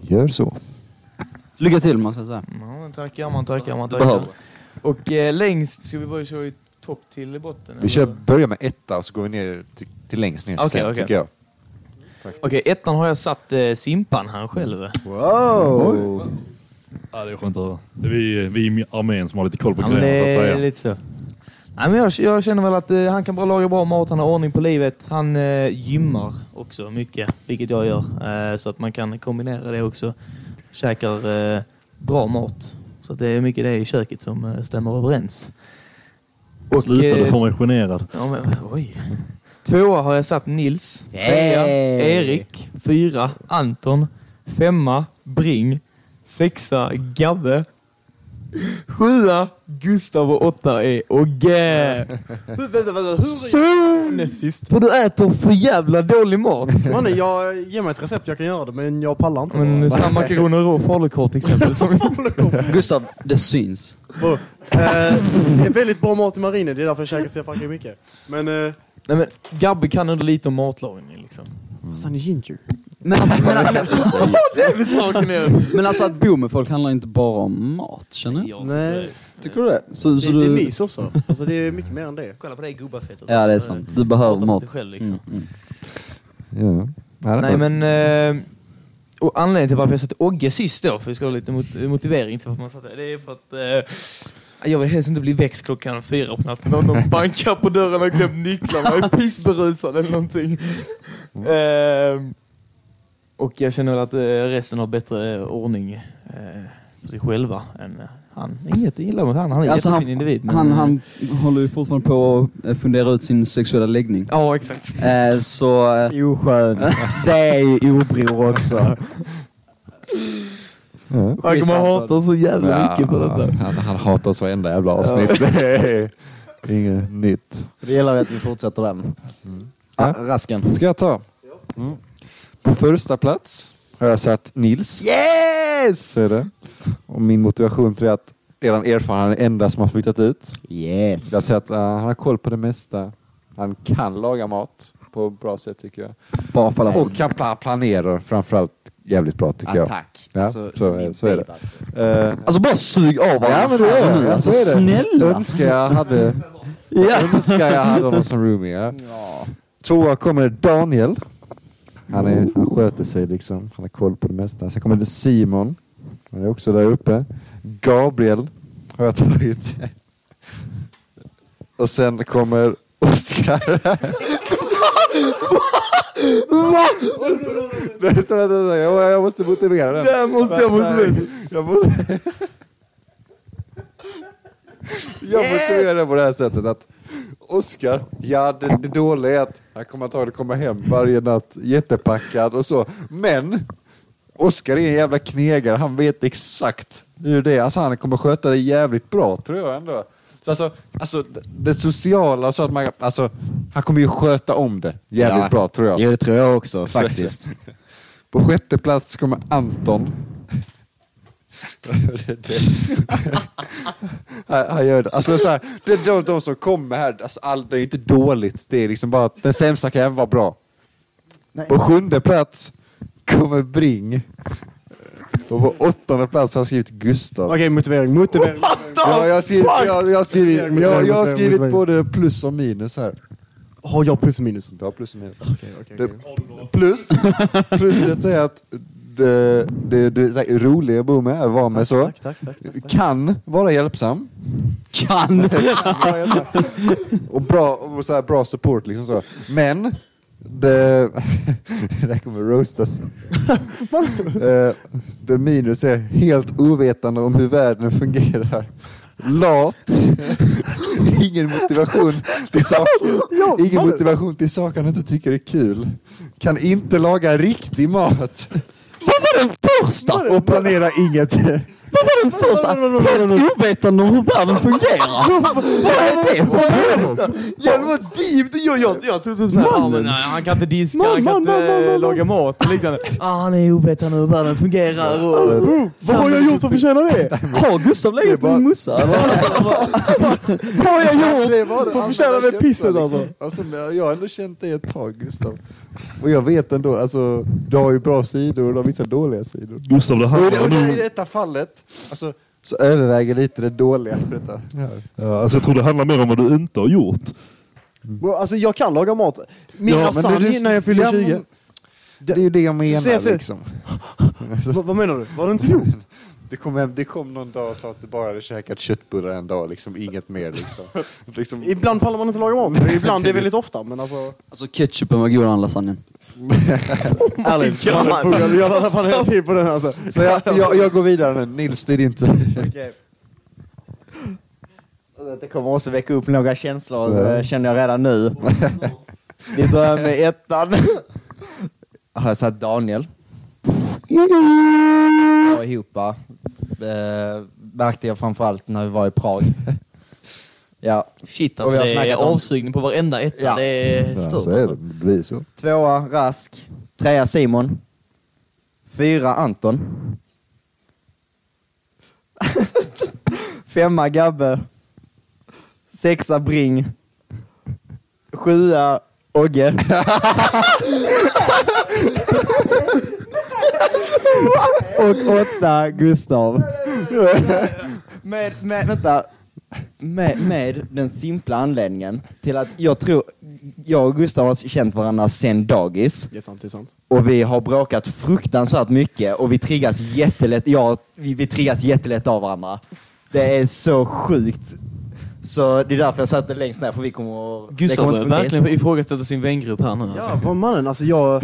Gör så. Lycka till måste jag säga. Ja, man tackar, man tackar, man tackar. behöver. Och eh, längst ska vi börja köra i topp till botten. Vi kör, börjar med etta och så går vi ner till, till längst ner Okej, sen okej. tycker jag. Okej, ettan har jag satt eh, Simpan han själv. Wow! Ja, det är skönt att höra. Det är vi, vi i armén som har lite koll på grejerna så att säga. lite så. Nej, men jag, jag känner väl att eh, han kan bara laga bra mat, han har ordning på livet. Han eh, gymmar också mycket, vilket jag gör. Eh, så att man kan kombinera det också. Käkar eh, bra mat. Så att det är mycket det i köket som eh, stämmer överens. Och, Sluta, du eh, får mig generad. Ja, men, oj. Tvåa har jag satt Nils. Trea Hey! Erik. Fyra Anton. Femma Bring. Sexa Gabbe. Sjua Gustav och åtta är Ogge. Hur, vänta, vänta, hur? Så näst sist. För du äter för jävla dålig mat. Mannen, jag ger mig ett recept, jag kan göra det, men jag pallar inte. Men snabb makaroner rå falukorv till exempel. Som, Gustav, det syns. Bro, eh, det är väldigt bra mat i marinen, det är därför jag käkar så fucking mycket. Men, eh, nej men Gabbe kan ändå lite om matlagning liksom. Fast han är ginger. Men, men, Det saken är. men alltså att bo med folk handlar inte bara om mat, känner du? Jag Nej. det. Tycker du det? Så, Det, så det är du... mys också. Alltså det är mycket mer än det. Kolla på det gubbafettet. Ja, det är sant. Du behöver mat. Själv, liksom. Mm, mm. Ja. Det Nej men... Eh, och anledningen till varför jag satte Ogge sist då, för vi ska ha lite mot motivering till varför man satte det, det är för att eh, jag vill helst inte bli väckt klockan fyra på natten och någon bankar på dörren och glömt nycklarna och är pissberusad eller någonting. Eh, och jag känner väl att eh, resten har bättre eh, ordning eh, på sig själva än eh, han. Inget illa mot han, han är en Alltså, jättefin han, individ. men, han, eh, han håller ju fortfarande på att eh, fundera ut sin sexuella läggning. Ja, exakt. Eh, så... eh, Oskön. Det är ju obror också. Ja. Han kommer hata så jävla mycket på detta. han, han hatar oss varenda jävla avsnitt. Inget nytt. Det gäller att vi fortsätter den. Ah, rasken. Ska jag ta? Mm. På första plats har jag satt Nils. Yes! Så är det. Och min motivation till det är att redan erfaren, han är den enda som har flyttat ut. Yes. Jag säger att uh, han har koll på det mesta. Han kan laga mat på ett bra sätt tycker jag. bara. Och kan pla- planera framförallt jävligt bra tycker jag. Attack. Ja, Alltså, så så är det. Eh, Alltså bara sug av honom Ja men det och är det. Alltså snälla. Önskar jag hade, Ja. önskar jag hade honom som roomie. Ja. Tvåa kommer Daniel. Han, är, han sköter sig liksom. Han har koll på det mesta. Sen kommer det Simon. Han är också där uppe. Gabriel har jag tagit. Och sen kommer Oskar. Jag, måste motivera den. Det måste jag motivera. Jag måste... Jag motiverar det på det här sättet att Oskar, ja det, det dåliga är att han kommer antagligen komma hem varje natt jättepackad och så. Men Oskar är en jävla knegare, han vet exakt hur det är. Alltså han kommer sköta det jävligt bra tror jag ändå. Så alltså, alltså det- sociala, så att man, alltså, han kommer ju sköta om det jävligt Ja. bra tror jag. Jo, det tror jag också faktiskt. På sjätte plats kommer Anton. Han, han gör det. Alltså, så här, det är de, de som kommer här, alltså, all, det är inte dåligt. Det är liksom bara att den sämsta kan även vara bra. Nej. På sjunde plats kommer Bring. Och på åttonde plats har jag skrivit Gustav. Okej, motivering. Motivering. Ja, jag har skrivit, jag, jag har skrivit, Motivering, jag, jag har motivering, skrivit motivering. både plus och minus här. Har jag plus och minus? Du har plus och minus. Okej, okej. Det, okej. plus, pluset är att det, det, det roliga att bo med, att vara med så. Tack, tack, tack. Kan vara hjälpsam. Kan! Hjälpsam. och bra, och så här, bra support liksom så. Men det, det här kommer roastas. Eh, det minus är helt ovetande om hur världen fungerar. Lat. Ingen motivation till saker. Ingen motivation till saker han inte tycker är kul. Kan inte laga riktig mat. Vad var den första? Och planera inget. Vad var den första? Helt ovetande om hur världen fungerar. Vad är det för? Jävlar vad deep! Jag, jag, jag tog upp såhär, ah, men, nej, han kan inte diska, Man, han kan man, inte man, man, man. laga mat och liknande. Ah, han är ovetande hur världen fungerar. Och... Vad har jag gjort för att förtjäna det? Har Gustav legat med din morsa? Vad har jag gjort för att förtjäna det pisset liksom. alltså? alltså? Jag har ändå känt det ett tag Gustav. Och jag vet ändå, alltså, du har ju bra sidor och du har vissa dåliga sidor. Gustav, det Och i, handlar och i detta fallet alltså, så överväger lite det dåliga. För detta. Ja. Ja, alltså jag tror det handlar mer om vad du inte har gjort. Bro, Alltså jag kan laga mat. Min Ja, men lasagne det- det- innan jag fyllde ja, 20. men- Det är ju det jag menar Se, se. liksom. Va, vad menar du? Vad har du inte gjort? Det kom, hem, det kom någon dag och sa att du bara hade käkat köttbullar en dag, liksom inget mer. Liksom. liksom, Ibland pallar man inte laga mat. Ibland, det är väldigt ofta. Men alltså... Alltså ketchupen var godare än lasagnen. Ärligt. Fan hela tiden på den alltså. så jag, jag, jag går vidare nu. Nils, det är din tur. Okej. Det kommer också väcka upp några känslor, eh, känner jag redan nu. Vi börjar med ettan. Har jag satt Daniel. Och ihop. Eh, märkte jag framförallt när vi var i Prag. Ja, Shit Och alltså, vi har det är om- avsugning på varenda etta. Ja. Det är Ja, stört. så är det. alltså. Det blir så. tvåa Rask. Trea Simon. Fyra Anton. Femma Gabbe. Sexa Bring. Sjua Ogge. Och åtta Gustav. Med, med, vänta. Med, med den simpla anledningen till att jag tror, jag och Gustav har känt varandra sen dagis Det är sant, det är sant. och vi har bråkat fruktansvärt mycket och vi triggas jättelätt, ja, vi, vi triggas jättelätt av varandra. Det är så sjukt. Så det är därför jag satte längst ner för vi kommer att... Gustav funka. verkligen ifrågasätter sin vängrupp här nu. Ja, Alltså. vad mannen, alltså jag...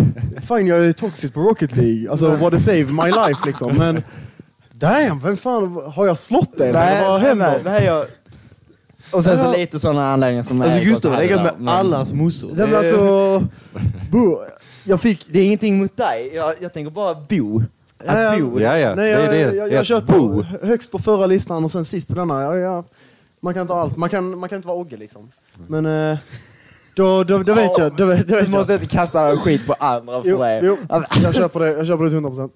Fine, jag är toxic på Rocket League. Alltså what a save my life liksom. Men... Damn, vem fan har jag slått dig? Nej, Vad nej, händer? nej, det här är jag... Och sen så Ja. lite sådana anledningar som Alltså Gustav har legat med men- allas mossor. Nej, men alltså... Bro, jag fick... Det är ingenting mot dig, jag, jag tänker bara bo. Att bo. Ja, ja. Nej, det jag, är det. jag, Det jag, är jag bo. på högst på förra listan och sen sist på denna. Ja, ja, man kan inte ha allt. Man kan, man kan inte vara Ogge liksom. Men eh, då, då, då vet jag. Då, vet- då vet Du jag. måste inte kasta skit på andra för Jo, det. jo, jag köper det, jag köper det till 100%.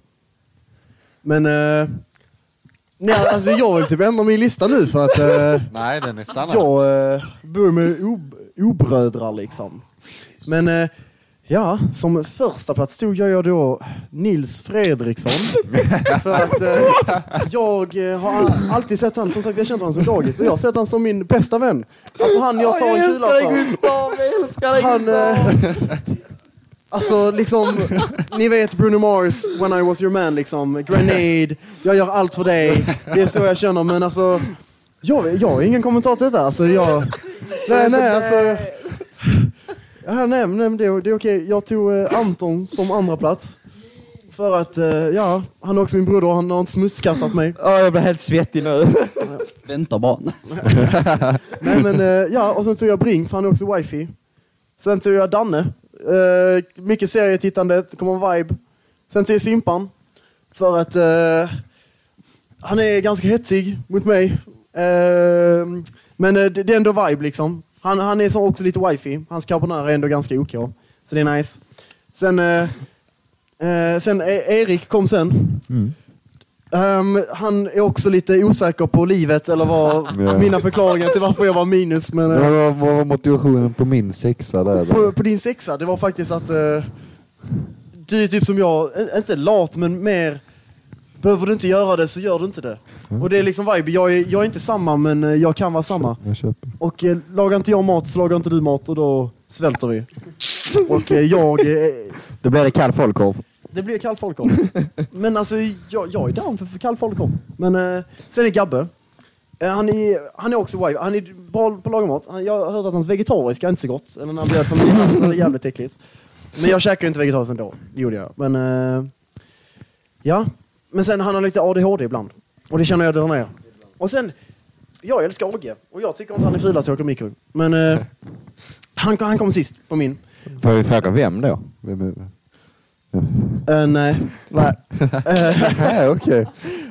Men... Eh, nej, alltså jag vill typ ändra min lista nu för att eh, Nej, den är stannad. jag eh, bor med ob obrödrar liksom. Men eh, ja, som första plats tog jag, då Nils Fredriksson. för att eh, jag eh, har alltid sett han, som sagt vi har känt honom sedan dagis, och jag har sett han som min bästa vän. Alltså han jag tar en kula för. Gustav, jag älskar dig Han, eh, alltså liksom, ni vet Bruno Mars, When I was your man liksom, Grenade, jag gör allt för dig, det är så jag känner men alltså, jag, jag har ingen kommentar till detta. Alltså jag, nej nej alltså, ja, nej, nej det, är- det är okej. Jag tog eh, Anton som andra plats För att, eh, ja, han är också min broder, han har inte smutskastat mig. Ja, jag blir helt svettig nu. Vänta bara. Nej men eh, ja, och sen tog jag Bring, för han är också wifi. Sen tog jag Danne. Mycket serietittande, det kommer en vibe. Sen tog jag Simpan. För att eh, han är ganska hetsig mot mig. Eh, men det, det är ändå vibe liksom. Han, han är så också lite wifi. Hans carbonara är ändå ganska OK. Så det är nice. Sen, eh, eh, sen E- Erik kom sen. Ehm, han är också lite osäker på livet, eller vad Ja. mina förklaringar till varför jag var minus. Men, eh, Vad var, vad var motivationen på min sexa där? på, på din sexa, det var faktiskt att eh, du är typ som jag, eh, inte lat men mer behöver du inte göra det så gör du inte det. Och det är liksom vibe. Jag är, jag är inte samma men eh, jag kan vara samma. Jag köper. Och eh, lagar inte jag mat så lagar inte du mat och då svälter vi. Och eh, jag... Eh, Då blir det kall folkkorv. det blir kall folkkorv. Men alltså jag, jag är down för, för kall folkkorv. Men eh, sen är Gabbe. Eh, han, är, han är också wife. Han är bra på att laga mat. Han, jag har hört att hans vegetariska är inte så gott. Eller när han bjöd så var det jävligt äckligt. Men jag käkar ju inte vegetariskt ändå. Det gjorde jag. Men eh, ja. Men sen han har lite ADHD ibland. Och det känner jag drar ner. Och sen, jag älskar Ogge. Och jag tycker inte han är fulast att åka mikro. Men eh, han, han kom sist på min. Får vi fråga vem då? Eh, nej. nej. Nej, okej.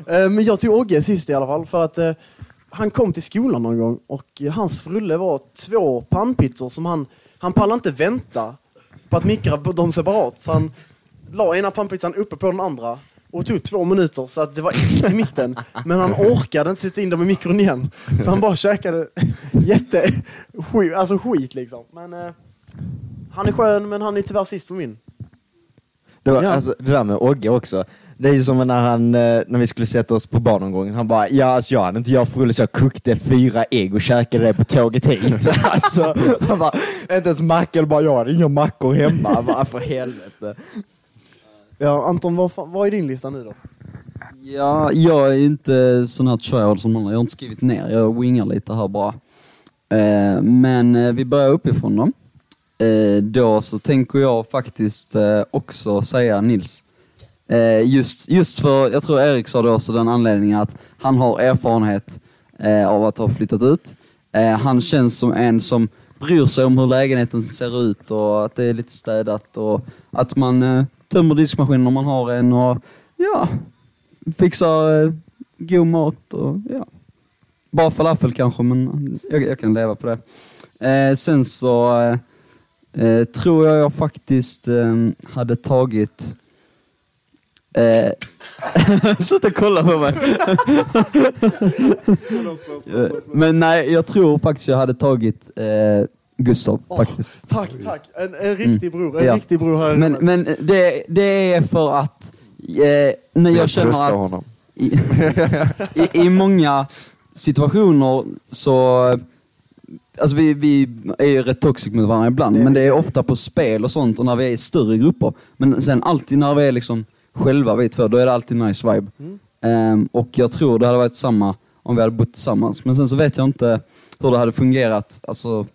Eh, Men jag tog Ogge sist i alla fall för att eh, han kom till skolan någon gång och eh, hans frulle var två pannpizzor som han, han pallade inte vänta på att mikra dem separat. Så han la ena pannpizzan uppe på den andra och tog två minuter så att det var is i mitten. Men han orkade inte sätta in dem i mikron igen. Så han bara käkade jätte skit, alltså skit liksom. Men eh, han är skön men han är tyvärr sist på min. Det, var, Ja. alltså, det där med Ogge också. Det är ju som när, han, eh, när vi skulle sätta oss på barnomgången. Han bara, ja alltså jag hade inte jag frulle så jag kokte fyra ägg och käkade det på tåget hit. alltså, han bara, inte ens macka, bara jag hade inga mackor hemma. Bara, för helvete. Ja, Anton, vad, fan, vad är din lista nu då? Ja, jag är ju inte sån här tryhard som andra. Jag har inte skrivit ner. Jag wingar lite här bara. Eh, men eh, vi börjar uppifrån då. Eh, då så tänker jag faktiskt eh, också säga Nils. Eh, just, just för, jag tror Erik sa det också, den anledningen att han har erfarenhet eh, av att ha flyttat ut. Han känns som en som bryr sig om hur lägenheten ser ut och att det är lite städat och att man tömmer diskmaskinen om man har en och ja, fixar eh, god mat och ja. Bara falafel kanske, men jag, jag kan leva på det. Eh, sen så eh, eh, tror jag jag faktiskt eh, hade tagit Eh, Sluta kolla på mig. Men nej, jag tror faktiskt jag hade tagit Gustav Åh, faktiskt. Tack, tack. En, en riktig bror. En Ja. riktig bror här. Men, men det, det är för att eh, när jag, Jag känner att honom. i, i, i många situationer så Alltså vi, vi är ju rätt toxic mot varandra ibland, men det är ofta på spel och sånt och när vi är i större grupper. Men sen alltid när vi är liksom själva vi två, då är det alltid nice vibe. Ehm, och jag tror det hade varit samma om vi hade bott tillsammans. Men sen så vet jag inte hur det hade fungerat alltså,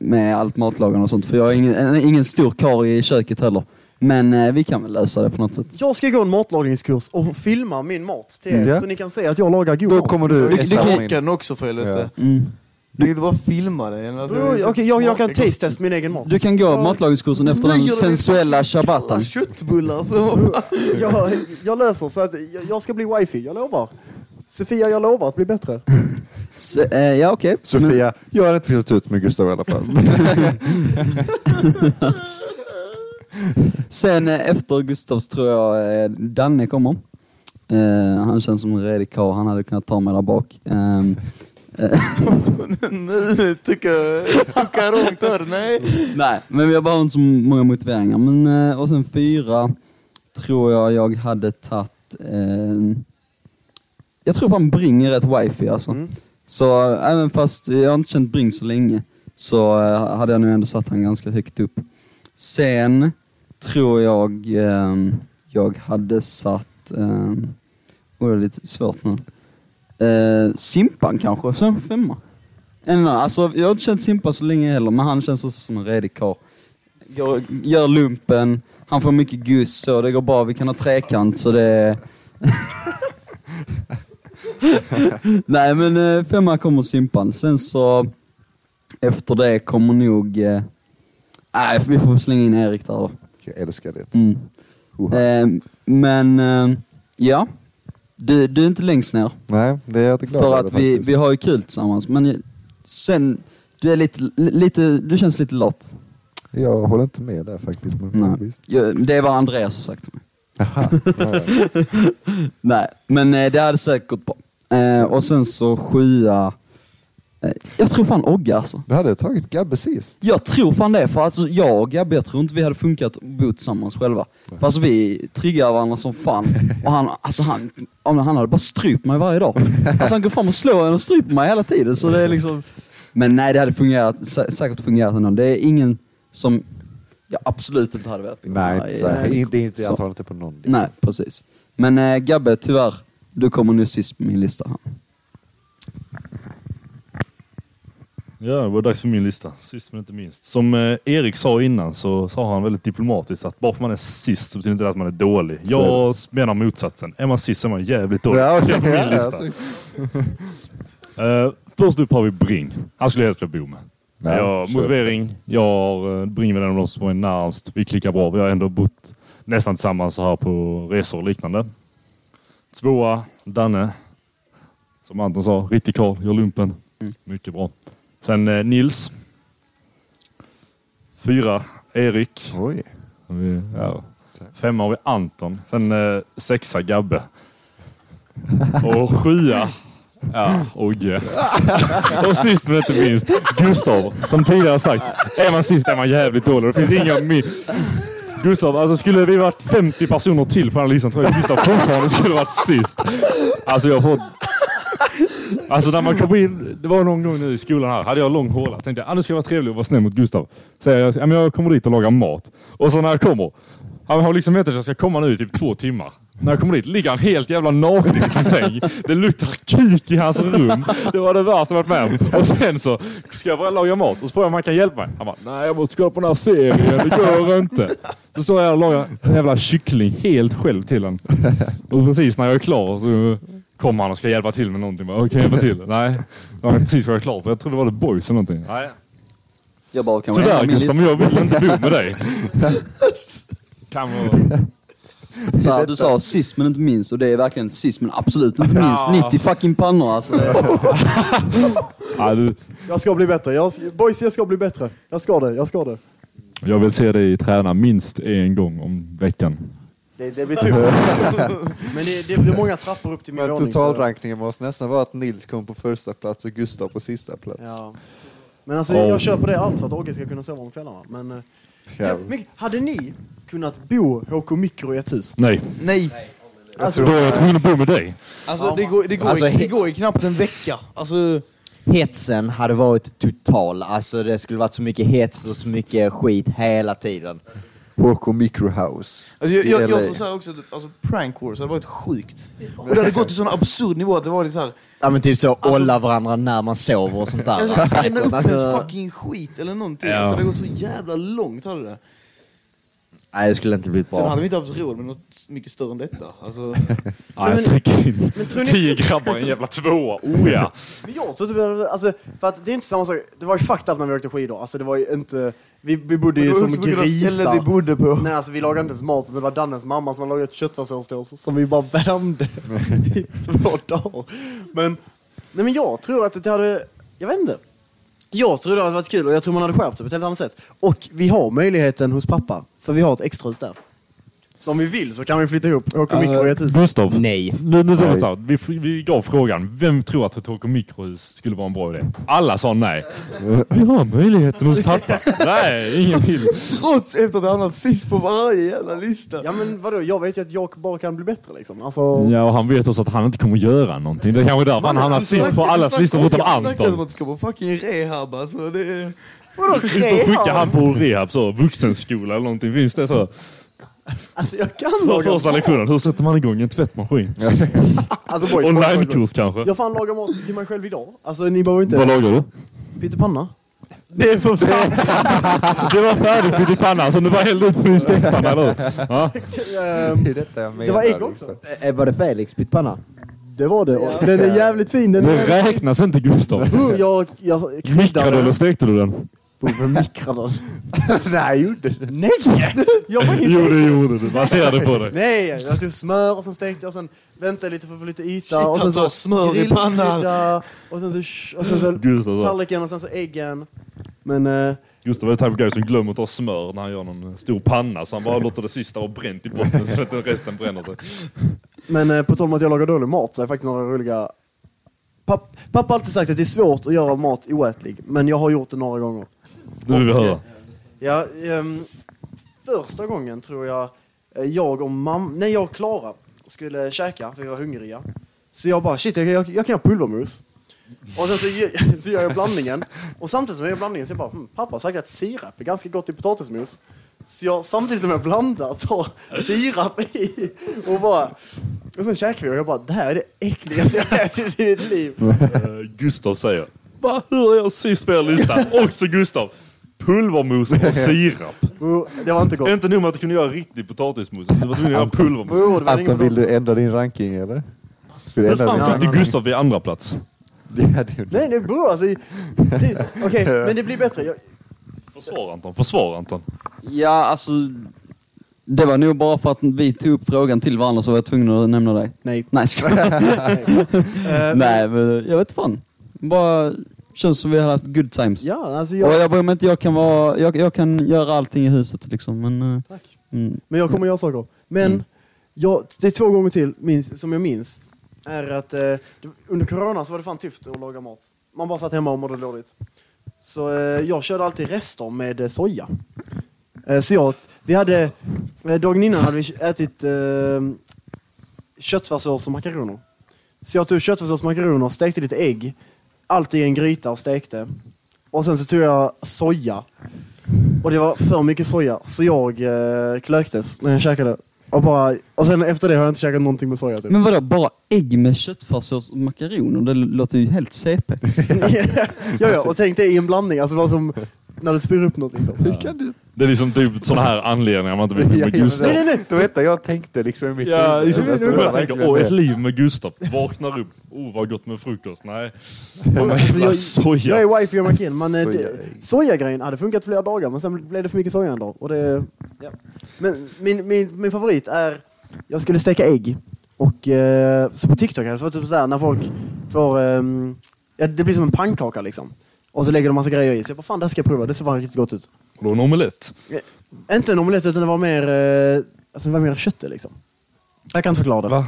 med allt matlagande och sånt. För jag är ingen, ingen stor karl i köket heller. Men eh, vi kan väl lösa det på något sätt. Jag ska gå en matlagningskurs och filma min mat till er Mm. Ja. så ni kan se att jag lagar god Då mat. kommer du Du kan den också för helvete. Mm. Du kan inte bara filma det. Alltså, det är Okej, så jag, jag kan smaka gott. taste test min egen mat. Du kan gå matlagningskursen efter den sensuella shabbatan. köttbullar så. Jag, jag löser så att jag, jag ska bli wifi, jag lovar. Sofia, jag lovar att bli bättre. Se, eh, ja okej. Sofia, jag har inte flyttat ut med Gustav i alla fall. Sen eh, efter Gustavs tror jag eh, Danne kommer. Eh, han känns som en redig karl. Han hade kunnat ta mig där bak. Ehm, eh, Nu tycker jag långt här. Nej. nej, men vi har bara inte så många motiveringar. Men, eh, och sen fyra tror jag jag hade tagit... Eh, jag tror fan Bring är rätt wifi alltså. Mm. Så äh, även fast jag har inte känt Bring så länge så äh, hade jag nu ändå satt han ganska högt upp. Sen tror jag eh, jag hade satt... Eh, oh, det är lite svårt nu. Eh, Simpan kanske, som femma. En alltså, jag har inte känt Simpan så länge heller, men han känns också som en redig karl. Gör, gör lumpen, han får mycket guss så det går bra. Vi kan ha trekant så det är... Nej men eh, femma kommer Simpan. Sen så efter det kommer nog... eh, Nej, vi får slänga in Erik där då. Jag älskar det. Mm. Oha. Eh, men eh, ja, du, du är inte längst ner. Nej, det är jag inte glad För att vi, faktiskt. vi har ju kul tillsammans. Men sen, du är lite, lite du känns lite lat. Jag håller inte med där faktiskt. Men Nej. visst. Ja, Det är vad Andreas har sagt till mig. Jaha. Ja, ja. Nej, men eh, det hade säkert gått bra. Eh, och sen så sjua, Eh, Jag tror fan Ogge alltså. Du hade tagit Gabbe sist. Jag tror fan det, för alltså jag och Gabbe, jag tror inte vi hade funkat att bo tillsammans själva. För alltså vi triggar varandra som fan. Och han, alltså han, han hade bara strypt mig varje dag. Alltså han går fram och slår en och stryper mig hela tiden. Så det är liksom... Men nej, det hade fungerat, sä- säkert fungerat ändå. Det är ingen som jag absolut inte hade velat bo Nej, inte så här. Eh, Det är inte, jag tar inte på någon. Liksom. Nej, precis. Men äh, Gabbe, tyvärr, du kommer nu sist på min lista. här. Ja, det var dags för min lista. Sist men inte minst. Som eh, Erik sa innan så sa han väldigt diplomatiskt att bara för man är sist så betyder inte det att man är dålig. Jag menar motsatsen. Är man sist så är man jävligt dålig. Ja, är på min ja, lista. alltså. Eh, först upp har vi Bring. Han skulle jag helst vilja bo med. Ja, jag, motivering. Jag har uh, Bring med en av de som är närmast. Vi klickar bra. Vi har ändå bott nästan tillsammans så här på resor och liknande. Tvåa, Danne. Som Anton sa, riktig karl, gör lumpen. Mycket bra. Sen eh, Nils. Fyra, Erik. Oj. Vi- Ja. Femma har vi Anton. Sen eh, sexa Gabbe. Och sjua, ja, Ogge. Och sist men inte minst, Gustav. Som tidigare sagt, är man sist är man jävligt dålig. Det finns inga mi- Gustav, alltså skulle vi varit 50 personer till på den här listan tror jag Gustav fortfarande skulle varit sist. Alltså jag får... Alltså när man kom in, det var någon gång nu i skolan här, hade jag lång håla. Tänkte jag, ah, nu ska jag vara trevlig och vara snäll mot Gustav. Säger jag, ja, men jag kommer dit och lagar mat. Och så när jag kommer, han har liksom vetat att jag ska komma nu i typ två timmar. När jag kommer dit ligger han helt jävla naken i sin säng. Det luktar kuk i hans rum. Det var det värsta jag varit med om. Och sen så ska jag börja laga mat och så frågar jag om han kan hjälpa mig. Han bara, nej jag måste kolla på den här serien, det går inte. Så står jag och lagar en jävla kyckling helt själv till honom. Och precis när jag är klar så kommer han och ska hjälpa till med någonting. Bara, "Okej, Kan jag hjälpa till? Nej, jag precis var jag klar för jag tror det var The Boys eller någonting. Nej. Jag bara, kan Tyvärr Gustav, men jag vill inte bo med dig. Kan vara... Så här, du sa sist men inte minst och det är verkligen sist men absolut inte minst. Ja. 90 fucking pannor alltså. Ja, du, Jag ska bli bättre. Jag, boys, jag ska bli bättre. Jag ska det. Jag ska det. jag vill se dig träna minst en gång om veckan. Det, det blir tur. Men det, det blir många trappor upp till min våning. totalrankningen måste nästan vara att Nils kom på första plats och Gustav på sista plats. Ja. Men alltså, Oh. jag kör på det allt för att Ogge ska kunna sova om kvällarna. Men, eh, men hade ni kunnat bo HK Mikro i ett hus? Nej, Nej, Alltså, då är jag tvungen att bo med dig. alltså det går, det går, Alltså, det he- går ju knappt en vecka. Alltså, Hetsen hade varit total. Alltså det skulle varit så mycket hets och så mycket skit hela tiden. HK Microhouse. Alltså, jag, jag, i jag LA. tror så här också att alltså, prank wars hade varit sjukt. Och det hade gått till sån absurd nivå att det var liksom så här, Ja men typ så olla varandra när man sover och sånt där. alltså, skrämma upp Alltså, ens fucking skit eller någonting. Ja. Alltså, det hade gått så jävla långt hade det. Nej det skulle inte blivit Sen hade bra. vi inte haft råd med något mycket större än detta. Alltså, Ja, jag trycker in men tror ni- tio grabbar i en jävla tvåa. Oh ja. Men jag tror hade, alltså, för att det är inte samma sak. Det var ju fucked up när vi åkte skidor. Alltså det var ju inte, vi, vi bodde ju som grisar. vi bodde på. Nej alltså vi lagade inte ens mat, det var Dannes mamma som hade lagat köttfärssås som vi bara värmde i två dagar. Men, nej men jag tror att det hade, jag vet inte. Jag tror det hade varit kul och jag tror man hade skärpt det på ett helt annat sätt. Och vi har möjligheten hos pappa, för vi har ett extrahus där. Så om vi vill så kan vi flytta ihop HK Mikro i ett hus. Gustav, Nej. nu, nu tar vi Nej. så här. Vi, vi gav frågan, vem tror att ett HK Mikrohus skulle vara en bra idé? Alla sa nej. Vi har möjligheten hos pappa. nej, ingen vill. Trots efter att han hamnat sist på varje jävla lista. Ja men vadå, jag vet ju att jag bara kan bli bättre liksom. Alltså, Ja, och han vet också att han inte kommer göra någonting. Det är kanske därför han hamnar sist på allas listor förutom Jag snackade om Anton. att du ska på fucking rehab alltså. Det är... vadå Vi får skicka han på rehab, så, vuxenskola eller någonting. Finns det så? Alltså jag kan laga första mat. lektionen, hur sätter man igång en tvättmaskin? Alltså boys. Onlinekurs kanske? Jag fan lagar mat till mig själv idag. Alltså ni behöver inte... Vad lagar du? Pyttipanna. Det är för fan... det var färdigt pyttipanna, så nu bara hällde ut i stekpanna hur? ja. Ehm, Det är detta jag menar. Det var ägg liksom. också. Eh, Var det Felix pyttipanna? Det var det. Den är jävligt fin. Den Det är... räknas inte Gustav. Uh, Jag, jag Mikrade eller stekte du den? Med mikrade. Nej, gjorde det. Nej! Jag var ingen Jo det gjorde du, man ser det på dig. Nej, jag tog smör och sen stekte jag och sen väntade lite för att få lite yta. Shit, och sen han så smör i pannan. Och sen så, och sen så Gustav, så. tallriken och sen så äggen. Men eh, Gustav är the type of guy som glömmer att ta smör när han gör någon stor panna. Så han bara låter det sista vara bränt i botten så att inte resten bränner sig. Men eh, på tal om att jag lagar dålig mat så är det faktiskt några roliga papp, pappa har alltid sagt att det är svårt att göra mat oätlig, men jag har gjort det några gånger. Vi höra. Ja, ehm, första gången tror jag eh, jag och mamma, nej jag och Klara skulle käka för vi var hungriga. Så jag bara shit, jag, jag, jag kan göra pulvermos. Och sen så, så gör jag blandningen. Och samtidigt som jag gör blandningen så jag bara, hm, pappa har sagt att sirap är ganska gott i potatismos. Så jag, samtidigt som jag blandar, tar sirap i och bara... Och sen käkar vi och jag bara, det här är det äckligaste jag ätit i mitt liv. Eh, Gustav säger. Va, hur är jag sist på er lista? Också Gustav. Pulvermos och sirap. Det var inte gott. Inte nog med att du kunde göra riktig potatismos. Du var tvungen att göra pulvermos. Det var Anton, inget vill du ändra din ranking eller? Hur fan fick du Gustav vid andra plats? Det hade ju- Nej, nej bror alltså. det- Okej, men det blir bättre. Jag, Försvar Anton, försvar Anton. Ja, alltså... Det var nog bara för att vi tog upp frågan till varandra så var jag tvungen att nämna dig. nej. Nej, ska Nej, men jag vet fan. Bara känns som vi har haft good times. Ja, alltså Och jag, jag bryr mig inte, jag kan, vara, jag, jag kan göra allting i huset liksom. Men, eh, Tack. mm. men jag kommer göra saker. Men Mm. jag, det är två gånger till minns, som jag minns. Är att eh, under corona så var det fan tyft att laga mat. Man bara satt hemma och mådde dåligt. Så eh, jag körde alltid rester med eh, soja. Eh, så jag, vi hade, eh, dagen innan hade vi ätit köttfärssås och makaroner. Så jag tog köttfärssås och makaroner, stekte lite ägg, allt i en gryta och stekte. Och sen så tog jag soja. Och det var för mycket soja, så jag eh, klöktes när jag käkade. Och, bara, och sen efter det har jag inte käkat någonting med soja typ. Men vadå, bara ägg med köttfärssås och makaroner? Det låter ju helt CP. ja, ja, och tänk dig i en blandning, alltså det var som när du spyr upp något liksom. Hur kan du? Det är liksom typ sådana här anledningar man inte vet med Gustav. Nej, nej, nej. Det var detta jag tänkte liksom i mitt Ja, huvud. liksom, Alltså, jag tänker, verkligen åh, ett liv med Gustav. Vaknar upp, oh vad gott med frukost. Nej. Alltså, jag, soja. jag är wifi och McKin, men eh, det- sojagrejen hade funkat flera dagar men sen blev det för mycket soja en dag. Och det, ja. Men min, min, min favorit är, jag skulle steka ägg. Och eh, så på TikTok är det typ såhär när folk får, ehm, ja, det blir som en pannkaka liksom. Och så lägger de massa grejer i. Så jag bara, fan det här ska jag prova, det ser fan riktigt gott ut. Och då en omelett. Inte en omelett utan det var mer, eh, alltså det var mer kött liksom. Jag kan inte förklara det. Va?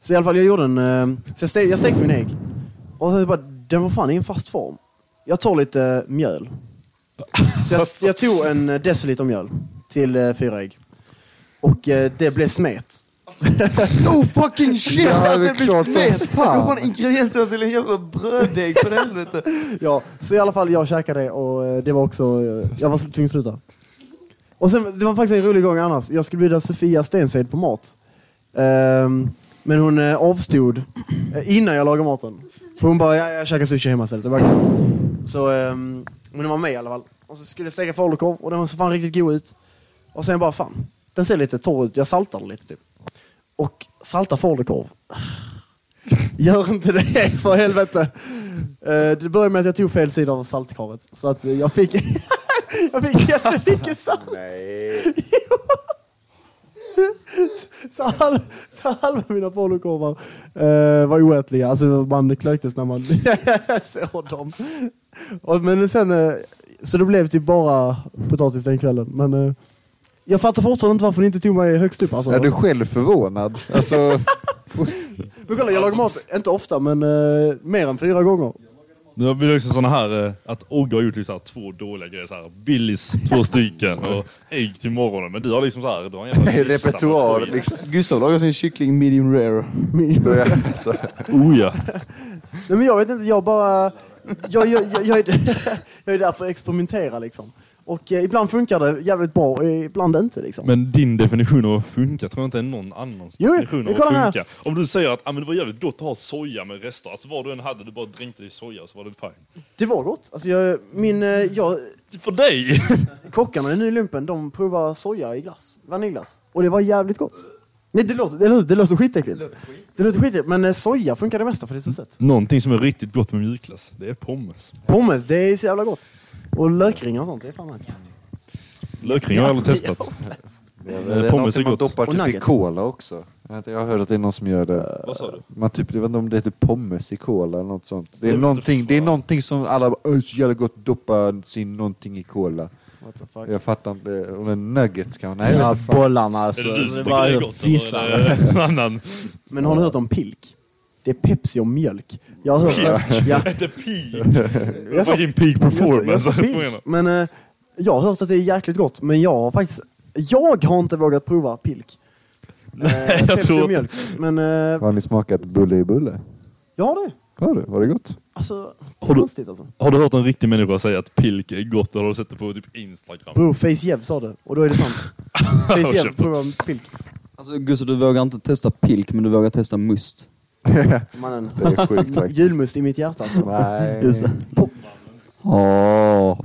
Så i alla fall, jag gjorde en... eh, Så jag, stek, jag stekte min ägg. Och sen bara, den var fan i en fast form. Jag tar lite eh, mjöl. Så jag, jag tog en eh, deciliter mjöl till eh, fyra ägg. Och eh, det blev smet. Oh fucking shit! Ja, att det blir fan. Hur man ingredienserna till en jävla bröddeg för helvete. Ja, så i alla fall jag käkade det och eh, det var också... eh, Jag var tvungen att sluta. Och sen, det var faktiskt en rolig gång annars. Jag skulle bjuda Sofia Stenseid på mat. Ehm, men hon eh, avstod innan jag lagade maten. För hon bara, ja, jag käkar sushi hemma istället. Jag. Så um, hon var med i alla fall. Och så skulle jag steka falukorv och den så fan riktigt god ut. Och sen bara, fan, den ser lite torr ut. Jag saltar den lite typ. Och salta falukorv. Gör inte det för helvete. Eh, det började med att jag tog fel sida av saltkaret. Så att jag fick, jag fick jättemycket salt. Nej. Så, halv, så halva mina falukorvar eh, var oätliga. Alltså man klöktes när man såg dem. Och, men sen, eh, så det blev typ bara potatis den kvällen. Men eh, jag fattar fortfarande inte varför ni inte tog mig högst upp. Alltså. Är du själv förvånad? Alltså, Men kolla, jag lagar mat, inte ofta, men eh, mer än fyra gånger. Nu har vi också såna här, eh, att Ogge har gjort liksom så här två dåliga grejer. Så här, Billys två stycken och ägg till morgonen. Men du har liksom så här, du har en jävla lista med repertoar skoj. liksom. Gustav lagar sin kyckling medium rare. Alltså, Oh ja. Nej men jag vet inte, jag bara... Jag, jag, jag, jag, är, jag är där för att experimentera liksom. Och eh, ibland funkar det jävligt bra och ibland inte liksom. Men din definition av funka tror jag inte är någon annans Jo, definition av kolla här. funka. Om du säger att ah, men det var jävligt gott att ha soja med rester. Alltså vad du än hade, du bara dränkte i soja så var det fine. Det var gott. Alltså jag, min, eh, jag, För dig! kockarna i Ny Lumpen, de provar soja i glass. Vaniljglass. Och det var jävligt gott. Nej, det låter, det låter, det låter skitäckligt. Det låter skitäckligt, men eh, soja funkar det mesta för det är så sött. Någonting som är riktigt gott med mjukglass, det är pommes. Pommes, det är så jävla gott. Och lökringar och sånt, det är fan nice. Lökring har jag aldrig testat. det Eh, är pommes är man gott. doppar Och typ i nuggets. cola också. Jag vet inte, Jag har hört att det är någon som gör det. Vad sa du? Man typ, jag vet inte om det heter pommes i cola eller något sånt. Det är, Det är någonting, det är någonting som alla bara, "Åh, så jävla gott att doppa sin någonting i cola. What the fuck? Jag fattar inte. Om det är nuggets kanske? Nej, jag Ja, vet inte bollarna alltså. Är det du som Det tycker det är gott? Eller är det en annan? Men har ni hört om pilk? Det är Pepsi och mjölk. Jag har hört att... Ja, Inte peak! jag sa- Fucking peak jag performance. sa menar. Men eh, jag har hört att det är jäkligt gott. Men jag har faktiskt... Jag har inte vågat prova pilk. Eh, jag Pepsi tror och mjölk. Men eh, Har ni smakat bulle i bulle? jag har det. Har du? Var det gott? Alltså, Har du- konstigt alltså. Har du hört en riktig människa säga att pilk är gott? Eller har du sett det på typ Instagram? Bror, Face Jev sa det. Och då är det sant. Face Jev pilk. Alltså Gustav, du vågar inte testa pilk, men du vågar testa must. Mannen. Det är sjukt faktiskt. Julmust i mitt hjärta alltså. Nej. Just det. Åh.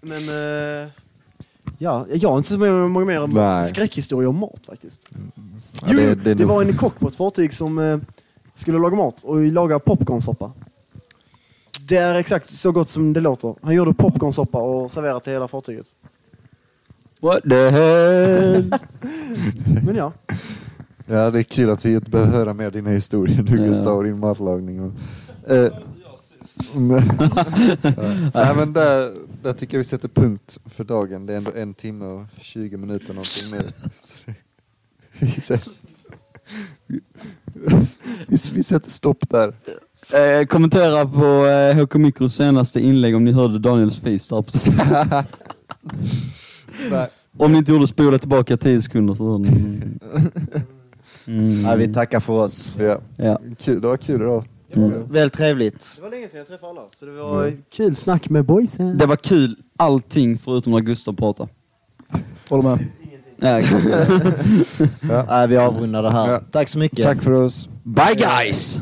Men... eh, ja, jag har inte så många mer Nej. skräckhistorier om mat faktiskt. Ja, Jo, det- det, det är nog- var en kock på ett fartyg som eh, skulle laga mat och laga popcornsoppa. Det är exakt så gott som det låter. Han gjorde popcornsoppa och serverade till hela fartyget. What the hell? Men ja, Ja, det är kul att vi inte behöver höra mer dina historier nu Ja. Gustav och din matlagning. Och, eh. Nej, men där, där tycker jag vi sätter punkt för dagen. Det är ändå en timme och 20 minuter någonting nu. Det- Vi vi, sätter stopp där. Eh, kommentera på eh, HK Mikros senaste inlägg om ni hörde Daniels face där precis. Om ni inte gjorde spola tillbaka 10 sekunder så hörde ni. Mm. Ja, vi tackar för oss. Ja. Ja. Kul, det var kul idag. Mm. Väldigt trevligt. det var länge sedan jag träffade alla. Så det var kul snack med boysen. Det var kul allting förutom när Gustav pratade. Håller med. Ja, exakt. Ja, vi avrundar det här. Ja. Tack så mycket. Tack för oss. Bye guys!